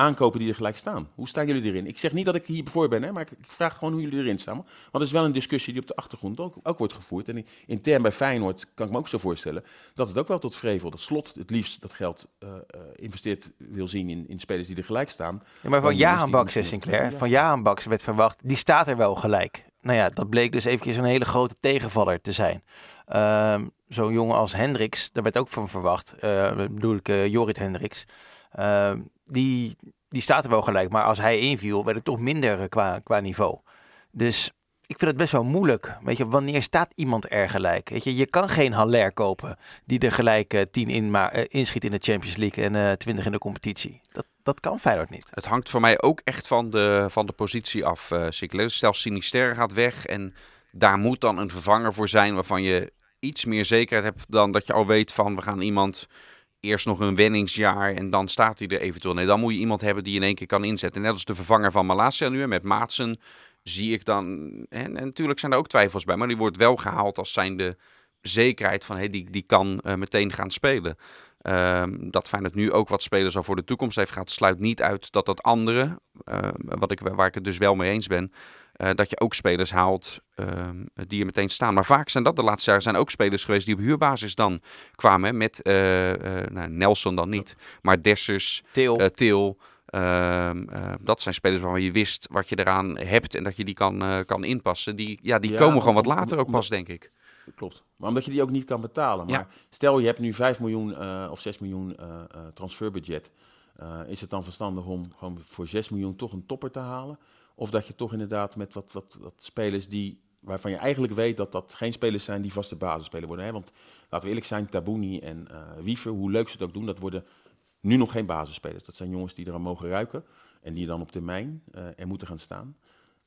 aankopen die er gelijk staan. Hoe staan jullie erin? Ik zeg niet dat ik hier voor ben, hè, maar ik, ik vraag gewoon hoe jullie erin staan. Want het is wel een discussie die op de achtergrond ook, ook wordt gevoerd. En intern bij Feyenoord kan ik me ook zo voorstellen dat het ook wel tot vrevel, dat slot het liefst dat geld eh eh, investeert wil zien in, in spelers die er gelijk staan. Ja, maar van Jaan Baks, die- Sinclair. Van. Jaan Baks werd verwacht, die staat er wel gelijk. Nou ja, dat bleek dus eventjes een hele grote tegenvaller te zijn. Ehm, Zo'n jongen als Hendricks, daar werd ook van verwacht. eh bedoel ik eh, Jorrit Hendricks. Ehm, die, die staat er wel gelijk. Maar als hij inviel, werd het toch minder eh, qua, qua niveau. Dus ik vind het best wel moeilijk. Weet je, wanneer staat iemand er gelijk? Weet je, je kan geen Haller kopen die er gelijk eh, 10 in, maar, inschiet in de Champions League en eh 20 in de competitie. Dat, dat dat kan Feyenoord niet. Het hangt voor mij ook echt van de, van de positie af, uh, Stel, Sinister gaat weg en daar moet dan een vervanger voor zijn waarvan je iets meer zekerheid hebt dan dat je al weet van we gaan iemand eerst nog een wenningsjaar en dan staat hij er eventueel. Nee, dan moet je iemand hebben die in één keer kan inzetten. Net als de vervanger van Malasia nu met Maatsen zie ik dan... En, en, natuurlijk zijn er ook twijfels bij, maar die wordt wel gehaald als zijnde zekerheid van hey, die, die kan uh, meteen gaan spelen. Um, dat Feyenoord nu ook wat spelers al voor de toekomst heeft gehad, sluit niet uit dat dat andere, uh, wat ik, waar ik het dus wel mee eens ben, uh, dat je ook spelers haalt ehm, die er meteen staan. Maar vaak zijn dat de laatste jaren zijn ook spelers geweest die op huurbasis dan kwamen. Hè, met nou, Nelson dan niet, maar Dessers, Til. Uh, dat zijn spelers waarvan je wist wat je eraan hebt en dat je die kan, kan inpassen. Die, ja, die komen gewoon wat later ook pas, denk ik. Klopt. Maar omdat je die ook niet kan betalen. Maar stel je hebt nu 5 miljoen of 6 miljoen transferbudget. is het dan verstandig om gewoon voor 6 miljoen toch een topper te halen? Of dat je toch inderdaad met wat, wat, wat spelers die, waarvan je eigenlijk weet dat dat geen spelers zijn die vaste basisspeler worden. Hè? Want laten we eerlijk zijn, Tabouni en Wiever, hoe leuk ze het ook doen, dat worden nu nog geen basisspelers. Dat zijn jongens die eraan mogen ruiken en die dan op termijn er moeten gaan staan.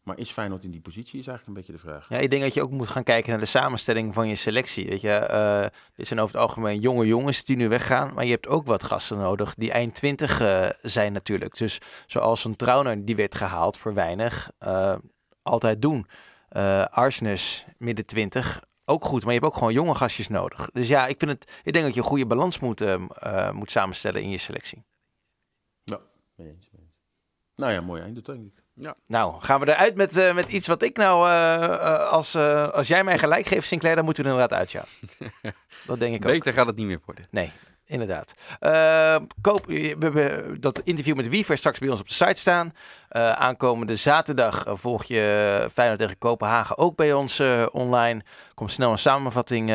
Maar is Feyenoord in die positie, is eigenlijk een beetje de vraag. Ja, ik denk dat je ook moet gaan kijken naar de samenstelling van je selectie. Weet je, uh, dit zijn over het algemeen jonge jongens die nu weggaan. Maar je hebt ook wat gasten nodig die eind 20 uh, zijn natuurlijk. Dus zoals een Trauner, die werd gehaald voor weinig. Uh, altijd doen. Arsnes, midden 20, ook goed. Maar je hebt ook gewoon jonge gastjes nodig. Dus ja, ik, vind het, ik denk dat je een goede balans moet, moet samenstellen in je selectie. Ja, eens. Nou ja, mooi einde, denk ik. Ja. Nou, gaan we eruit met, uh, met iets wat ik nou, uh, als, uh, als jij mij gelijk geeft, Sinclair, dan moeten we er inderdaad uit, ja. dat denk ik Beter ook. Beter gaat het niet meer worden. Nee, inderdaad. koop, we hebben dat interview met Wiever straks bij ons op de site staan. aankomende zaterdag volg je Feyenoord tegen Kopenhagen ook bij ons online. Komt snel een samenvatting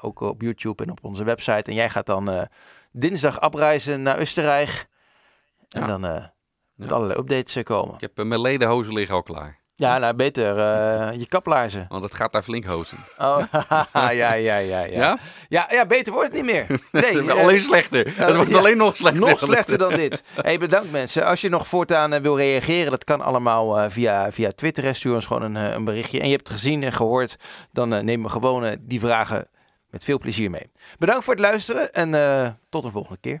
ook op YouTube en op onze website. En jij gaat dan dinsdag afreizen naar Oostenrijk. En ja. dan met ja. allerlei updates komen. Ik heb uh, mijn ledenhozen liggen al klaar. Ja, nou beter. Uh, je kaplaarzen. Want het gaat daar flink hozen. Oh, ja, ja, ja, ja. Ja? Ja, ja beter wordt het niet meer. Nee, uh, alleen slechter. het wordt ja, alleen nog slechter. Nog slechter dan dit. hey, bedankt mensen. Als je nog voortaan wil reageren, dat kan allemaal via, via Twitter. Stuur ons gewoon een, een berichtje. En je hebt het gezien en gehoord, dan nemen we gewoon die vragen met veel plezier mee. Bedankt voor het luisteren en tot de volgende keer.